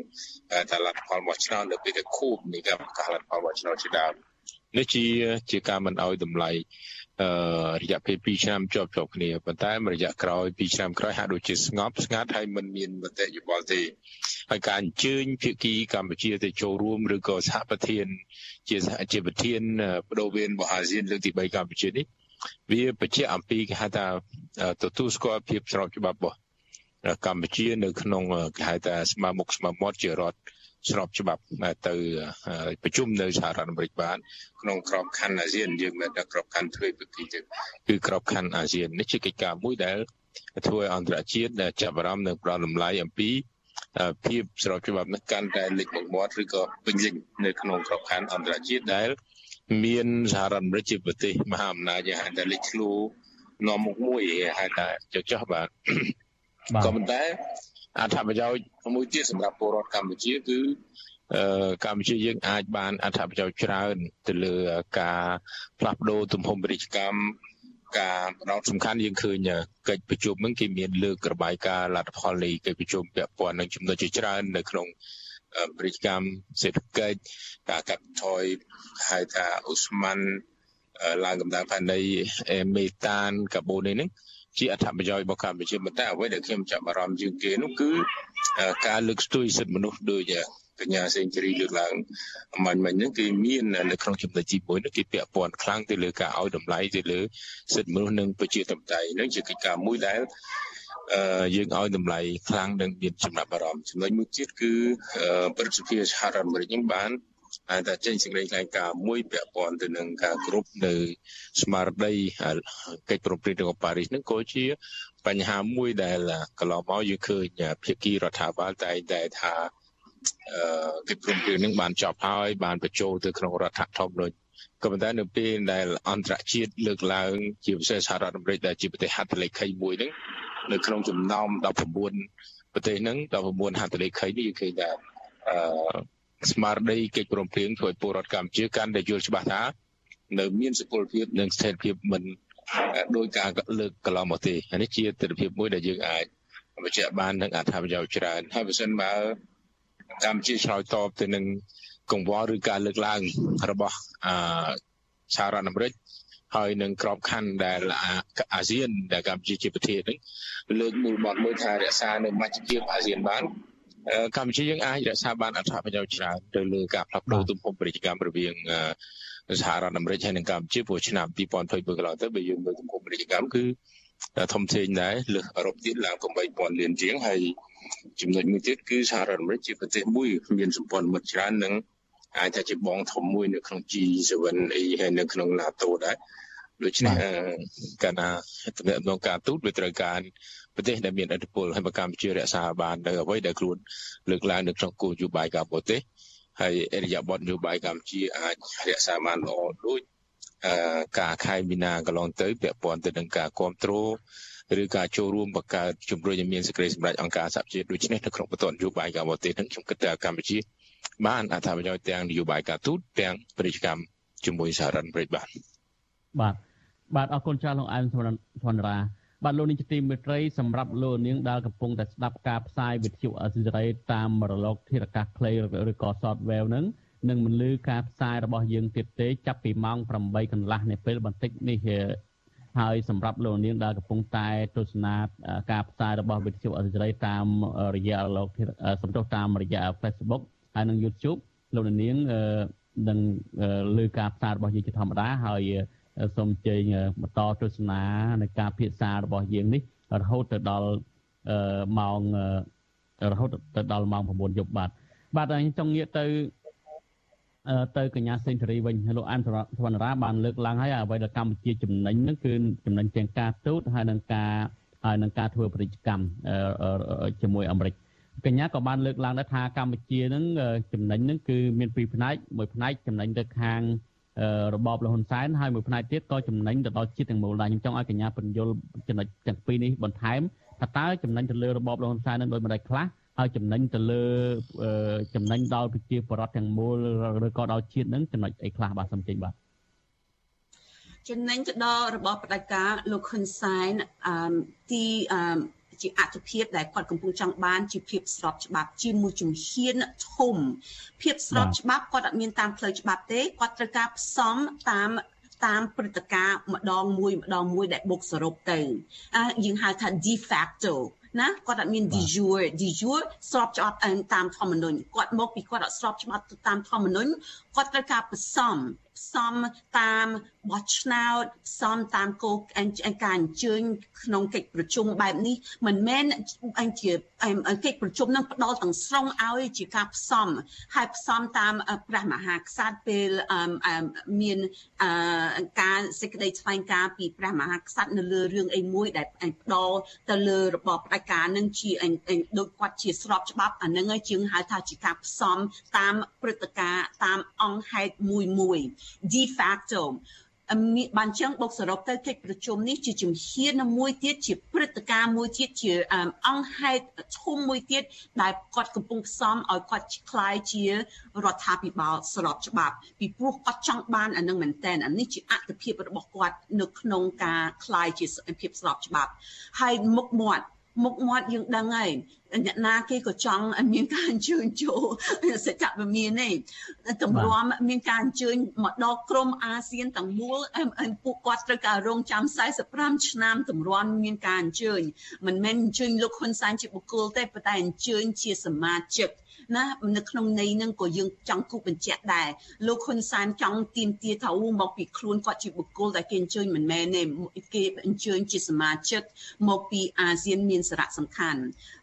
តលទ្ធផលបោះឆ្នោតនៅពេលដែលខួបនៃការប្រកាសលទ្ធផលបោះឆ្នោតជាដើមនេះជាជាការមិនអោយតម្លៃអឺ រយៈពេល2ឆ្នាំជាប់ជាប់គ្នាប៉ុន្តែរយៈក្រោយ2ឆ្នាំក្រោយហាក់ដូចជាស្ងប់ស្ងាត់ហើយមិនមានមតិយោបល់ទេហើយការអញ្ជើញភាគីកម្ពុជាទៅចូលរួមឬក៏សហប្រធាន ជាជាប្រធានបដូវវេនរបស់អាស៊ានលើកទី3កម្ពុជានេះវាបញ្ជាក់អំពីគេហៅថាទទួលស្គាល់ភាពស្របច្បាប់របស់កម្ពុជានៅក្នុងគេហៅថាស្មារមុខស្មារមាត់ជារដ្ឋ ស្របច្បាប់ទៅប្រជុំនៅសហរដ្ឋអាមេរិកបានក្នុងក្របខ័ណ្ឌអាស៊ានយើងមិនដាក់ក្របខ័ណ្ឌទ្វេភាគីទេគឺក្របខ័ណ្ឌអាស៊ាននេះជាកិច្ចការមួយដែលធ្វើឲ្យអន្តរជាតិចាប់អារម្មណ៍និងផ្ដល់តម្លៃអំពីភាពស្របច្បាប់នេះកាន់តែលេចមុខមាត់ឬក៏ពេញលេញនៅក្នុងក្របខ័ណ្ឌអន្តរជាតិដែលមានសហរដ្ឋអាមេរិកជាប្រទេសមហាអំណាចយ៉ាងហៅថាលេចធ្លោនាំមុខមួយហៅថាចុះចោះបាទក៏ប៉ុន្តែ អត្ថប្រយោជន៍មួយទៀតសម្រាប់ពលរដ្ឋកម្ពុជាគឺកម្ពុជាយើងអាចបានអត្ថប្រយោជន៍ច្រើន ទៅលើការផ្លាស់ប្ដូរទំហំពាណិជ្ជកម្មការផ្ដោតសំខាន់យើងឃើញកិច្ចប្រជុំហ្នឹងគេមានលើករបាយការណ៍លទ្ធផលនៃកិច្ចប្រជុំពាក់ព័ន្ធនឹងចំណុចជាច្រើននៅក្នុងពាណិជ្ជកម្មសេដ្ឋកិច្ចការកាត់បន្ថយហៅថាអូស្មန်ឡើងកម្ដៅផែនដីមេតានកាបូននេះ ជាអត្ថប្រយោជន៍របស់កម្ពុជាប៉ុន្តែអ្វីដែលខ្ញុំចាប់អារម្មណ៍ជាងគេនោះគឺការលើកស្ទួយសិទ្ធិមនុស្សដូចកញ្ញាសេងជរីលើកឡើងអំញ្ញមិញហ្នឹងគេមាននៅក្នុងចំណុចទី1នោះគេពាក់ព័ន្ធខ្លាំងទៅលើការឲ្យតម្លៃទៅលើសិទ្ធិមនុស្សនិងប្រជាធិបតេយ្យហ្នឹងជាកិច្ចការមួយដែលអឺយើងឲ្យតម្លៃខ្លាំងនិងមានចំណាប់អារម្មណ៍ចំណុចមួយទៀតគឺប្រតិភិសហរដ្ឋអាមេរិកហ្នឹងបាន ហើយតែចេញសេចក្តីថ្លែងការណ៍មួយពាក់ព័ន្ធទៅនឹងការគ្រប់នៅស្មារតីកិច្ចប្រំពៃរបស់ប៉ារីសនឹងក៏ជាបញ្ហាមួយដែលកន្លងមកយើងឃើញភាគីរដ្ឋាភិបាលតែតែថាអឺកិច្ចប្រំពៃនឹងបានចប់ហើយបានបញ្ចូលទៅក្នុងរដ្ឋធម្មនុញ្ញក៏ប៉ុន្តែនៅពេលដែលអន្តរជាតិលើកឡើងជាពិសេសសហរដ្ឋអាមេរិកដែលជាប្រទេសហត្ថលេខីមួយហ្នឹងនៅក្នុងចំណោម19ប្រទេសហ្នឹង19ហត្ថលេខីនេះយើងឃើញថាអឺ ស្មារតីកិច្ចព្រមព្រៀងធ្វើឲ្យពលរដ្ឋកម្ពុជាកាន់តែយល់ច្បាស់ថានៅមានសុពលភាពនិងស្ថិរភាពមិនដោយការលើកកន្លងមកទេនេះជាទស្សនវិជ្ជាមួយដែលយើងអាចបញ្ជាក់បាននឹងអត្ថប្រយោជន៍ច្រើនហើយបើសិនបើកម្ពុជាឆ្លើយតបទៅនឹងកង្វល់ឬការលើកឡើងរបស់អឺសហរដ្ឋអាមេរិកហើយនឹងក្របខ័ណ្ឌដែលអាស៊ានដែលកម្ពុជាជាប្រធាននឹងលើកមូលបត់មួយថារក្សានៅមជ្ឈភាពអាស៊ានបាន កម្ពុជាយើងអាចរក្សាបានអត្ថប្រយោជន៍ច្រើនទៅលើការផ្លាស់ប្ដូរទំហំពាណិជ្ជកម្មរវាងសហរដ្ឋអាមេរិកហើយនិងកម្ពុជាព្រោះឆ្នាំ2022កន្លងទៅបើយើងមើលទំហំពាណិជ្ជកម្មគឺធំធេងដែរលើសអឺរ៉ុបទៀតឡើង8000លានជាងហើយចំណុចមួយទៀតគឺសហរដ្ឋអាមេរិកជាប្រទេសមួយមានសម្ព័ន្ធមិត្តច្រើននិងអាចថាជាបងធំមួយនៅក្នុង G7 អីហើយនៅក្នុង NATO ដែរដូច្នេះកាលណាតំណែងការទូតវាត្រូវការ ប្រទេសដែលមានឥទ្ធិពលហើយបើកម្ពុជារក្សាបាននៅអ្វីដែលខ្លួនលើកឡើងនៅក្នុងគោលនយោបាយការបរទេសហើយអរិយាប័ត្រនយោបាយកម្ពុជាអាចរក្សាបានល្អដូចការខែមីនាកន្លងទៅពាក់ព័ន្ធទៅនឹងការគ្រប់គ្រងឬការចូលរួមបង្កើតជំរុញឲ្យមានសេចក្តីសម្រេចអង្គការសហជាតិដូចនេះនៅក្នុងបន្ទាត់នយោបាយការបរទេសនឹងខ្ញុំគិតថាកម្ពុជា បានអត្ថប្រយោជន៍ទាំងនយោបាយការទូតទាំងពាណិជ្ជកម្មជាមួយសហរដ្ឋអាមេរិកបាទបាទបាទអរគុណច្រើនលោកអែមធនរា បាទលោកនាងជាទីមេត្រីសម្រាប់លោកនាងដែលកំពុងតែស្ដាប់ការផ្សាយវិទ្យុអសិរ័យតាមរលកធារកាសខ្លីឬក៏ software ហ្នឹងនឹងមិនលឺការផ្សាយរបស់យើងទៀតទេចាប់ពីម៉ោង8កន្លះនៃពេលបន្តិចនេះហើយសម្រាប់លោកនាងដែលកំពុងតែទស្សនាការផ្សាយរបស់វិទ្យុអសិរ័យតាមរយៈលោកសំទោសតាមរយៈ Facebook ហើយនិង YouTube លោកនាងនឹងលើការផ្សាយរបស់យើងជាធម្មតាហើយ សូមអញ្ជើញបន្តទស្សនានៃការភាសារបស់យើងនេះរហូតទៅដល់ម៉ោងរហូតទៅដល់ម៉ោង9យប់បាទបាទអញ្ចឹងចង់ងាកទៅទៅកញ្ញាសេងធារីវិញលោកអានធនរាបានលើកឡើងហើយអ្វីដែលកម្ពុជាចំណេញហ្នឹងគឺចំណេញទាំងការទូតហើយនឹងការហើយនឹងការធ្វើពាណិជ្ជកម្មជាមួយអាមេរិកកញ្ញាក៏បានលើកឡើងដែរថាកម្ពុជានឹងចំណេញនឹងគឺមានពីរផ្នែកមួយផ្នែកចំណេញទៅខាង របបលហ៊ុនសែនហើយមួយផ្នែកទៀតក៏ចំណេញទៅដល់ជាតិទាំងមូលដែរខ្ញុំចង់ឲ្យកញ្ញាបញ្យលចំណុចទាំងពីរនេះបន្ថែមថាតើចំណេញទៅលើរបបលហ៊ុនសែននឹងដោយម្ដេចខ្លះហើយចំណេញទៅលើចំណេញដល់ប្រជាពលរដ្ឋទាំងមូលឬក៏ដល់ជាតិនឹងចំណុចអីខ្លះបាទសូមចេញបាទចំណេញទៅដល់របបផ្ដាច់ការលោកហ៊ុនសែនអឺទីអឺ ជាអត្ថភាពដែលគាត់កំពុងចង់បានជាភាពស្របច្បាប់ជាមួយជំហានធំភាពស្របច្បាប់គាត់អត់មានតាមផ្លូវច្បាប់ទេគាត់ត្រូវការផ្សំតាមតាមព្រឹត្តិការណ៍ម្ដងមួយម្ដងមួយដែលបុកសរុបទៅយើងហៅថា de facto ណាគាត់អត់មាន de jure de jure ស្របច្បាប់តាមធម្មនុញ្ញគាត់មកពីគាត់អត់ស្របច្បាប់តាមធម្មនុញ្ញគាត់ត្រូវការផ្សំ ផ្សំតាមបោះឆ្នោតផ្សំតាមគោលការអញ្ជើញក្នុងកិច្ចប្រជុំបែបនេះមិនមែនអញជាកិច្ចប្រជុំនឹងផ្ដល់ទាំងស្រុងឲ្យជាការផ្សំហើយផ្សំតាមព្រះមហាក្សត្រពេលមានការសេចក្តីថ្លែងការណ៍ពីព្រះមហាក្សត្រនៅលើរឿងអីមួយដែលផ្ដល់ទៅលើរបបផ្ដាច់ការនឹងជាដូចគាត់ជាស្របច្បាប់អានឹងហើយជាងហៅថាជាការផ្សំតាមព្រឹត្តិការណ៍តាមអង្គហេតុមួយមួយ de facto បានចឹងបូកសរុបទៅកិច្ចប្រជុំនេះជាជំហានមួយទៀតជាព្រឹត្តិការណ៍មួយទៀតជាអង្គហេតុធំមួយទៀតដែលគាត់កំពុងផ្សំឲ្យគាត់คล้ายជារដ្ឋាភិបាលស្របច្បាប់ពីព្រោះគាត់ចង់បានអានឹងមែនតើអានេះជាអត្តភាពរបស់គាត់នៅក្នុងការคล้ายជាភាពស្របច្បាប់ហើយមុខមាត់ មុខមាត់យើងដឹងហើយអ្នកណាគេក៏ចង់មានការអញ្ជើញចូលសច្ចវិមានទេតម្រាំមានការអញ្ជើញមកដល់ក្រមអាស៊ានទាំងមូលពួកគាត់ត្រូវការរងចាំ45ឆ្នាំតម្រាំមានការអញ្ជើញមិនមែនអញ្ជើញលោកហ៊ុនសែនជាបុគ្គលទេប៉ុន្តែអញ្ជើញជាសមាជិក ណានៅក្នុងន័យហ្នឹងក៏យើងចង់គូបញ្ជាក់ដែរលោកហ៊ុនសែនចង់ទៀមទាថាមកពីខ្លួនគាត់ជាបុគ្គលដែលគេអញ្ជើញមិនមែនទេគេអញ្ជើញជាសមាជិកមកពីអាស៊ានមានសារៈសំខាន់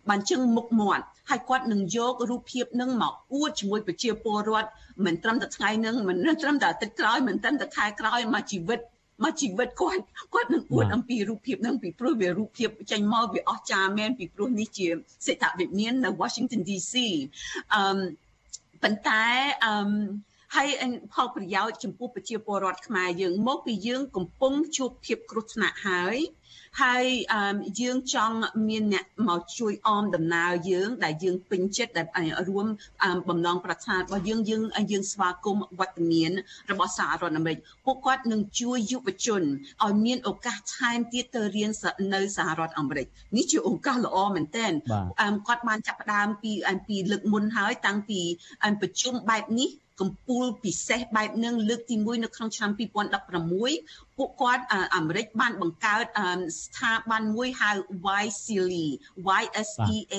បានជឹងមុខមាត់ហើយគាត់នឹងយករូបភាពនឹងមកអួតជាមួយប្រជាពលរដ្ឋមិនត្រឹមតែថ្ងៃនឹងមិនត្រឹមតែអាទិត្យក្រោយមិនត្រឹមតែខែក្រោយមកជីវិត មកជីវិតគាត់គាត់នឹងអួតអំពីរូបភាពនឹងពីព្រោះវារូបភាពចេញមកវាអស្ចារ្យមែនពីព្រោះនេះជាសេដ្ឋវិមាននៅ Washington DC អឺប៉ុន្តែអឺហើយផលប្រយោជន៍ចំពោះប្រជាពលរដ្ឋខ្មែរយើងមកពីយើងកំពុងជួបភាពគ្រោះថ្នាក់ហើយ ហើយយើងចង់មានអ្នកមកជួយអមដំណើរយើង ដែលយើងពេញចិត្តដែលរួមបំណងប្រាថ្នារបស់យើងយើងយើងស្វាគមន៍វត្តមានរបស់សហរដ្ឋអាមេរិកពួកគាត់នឹងជួយយុវជនឲ្យមានឱកាសថែមទៀតទៅរៀននៅសហរដ្ឋអាមេរិកនេះជាឱកាសល្អមែនទែនគាត់បានចាប់ផ្ដើមពីពីលើកមុនហើយតាំងពីប្រជុំបែបនេះ កម្ពុជាពិសេសបែបនឹងលើកទី1នៅក្នុងឆ្នាំ2016ពួកគាត់អាមេរិកបានបង្កើតស្ថាប័នមួយហៅ YSEA YSEA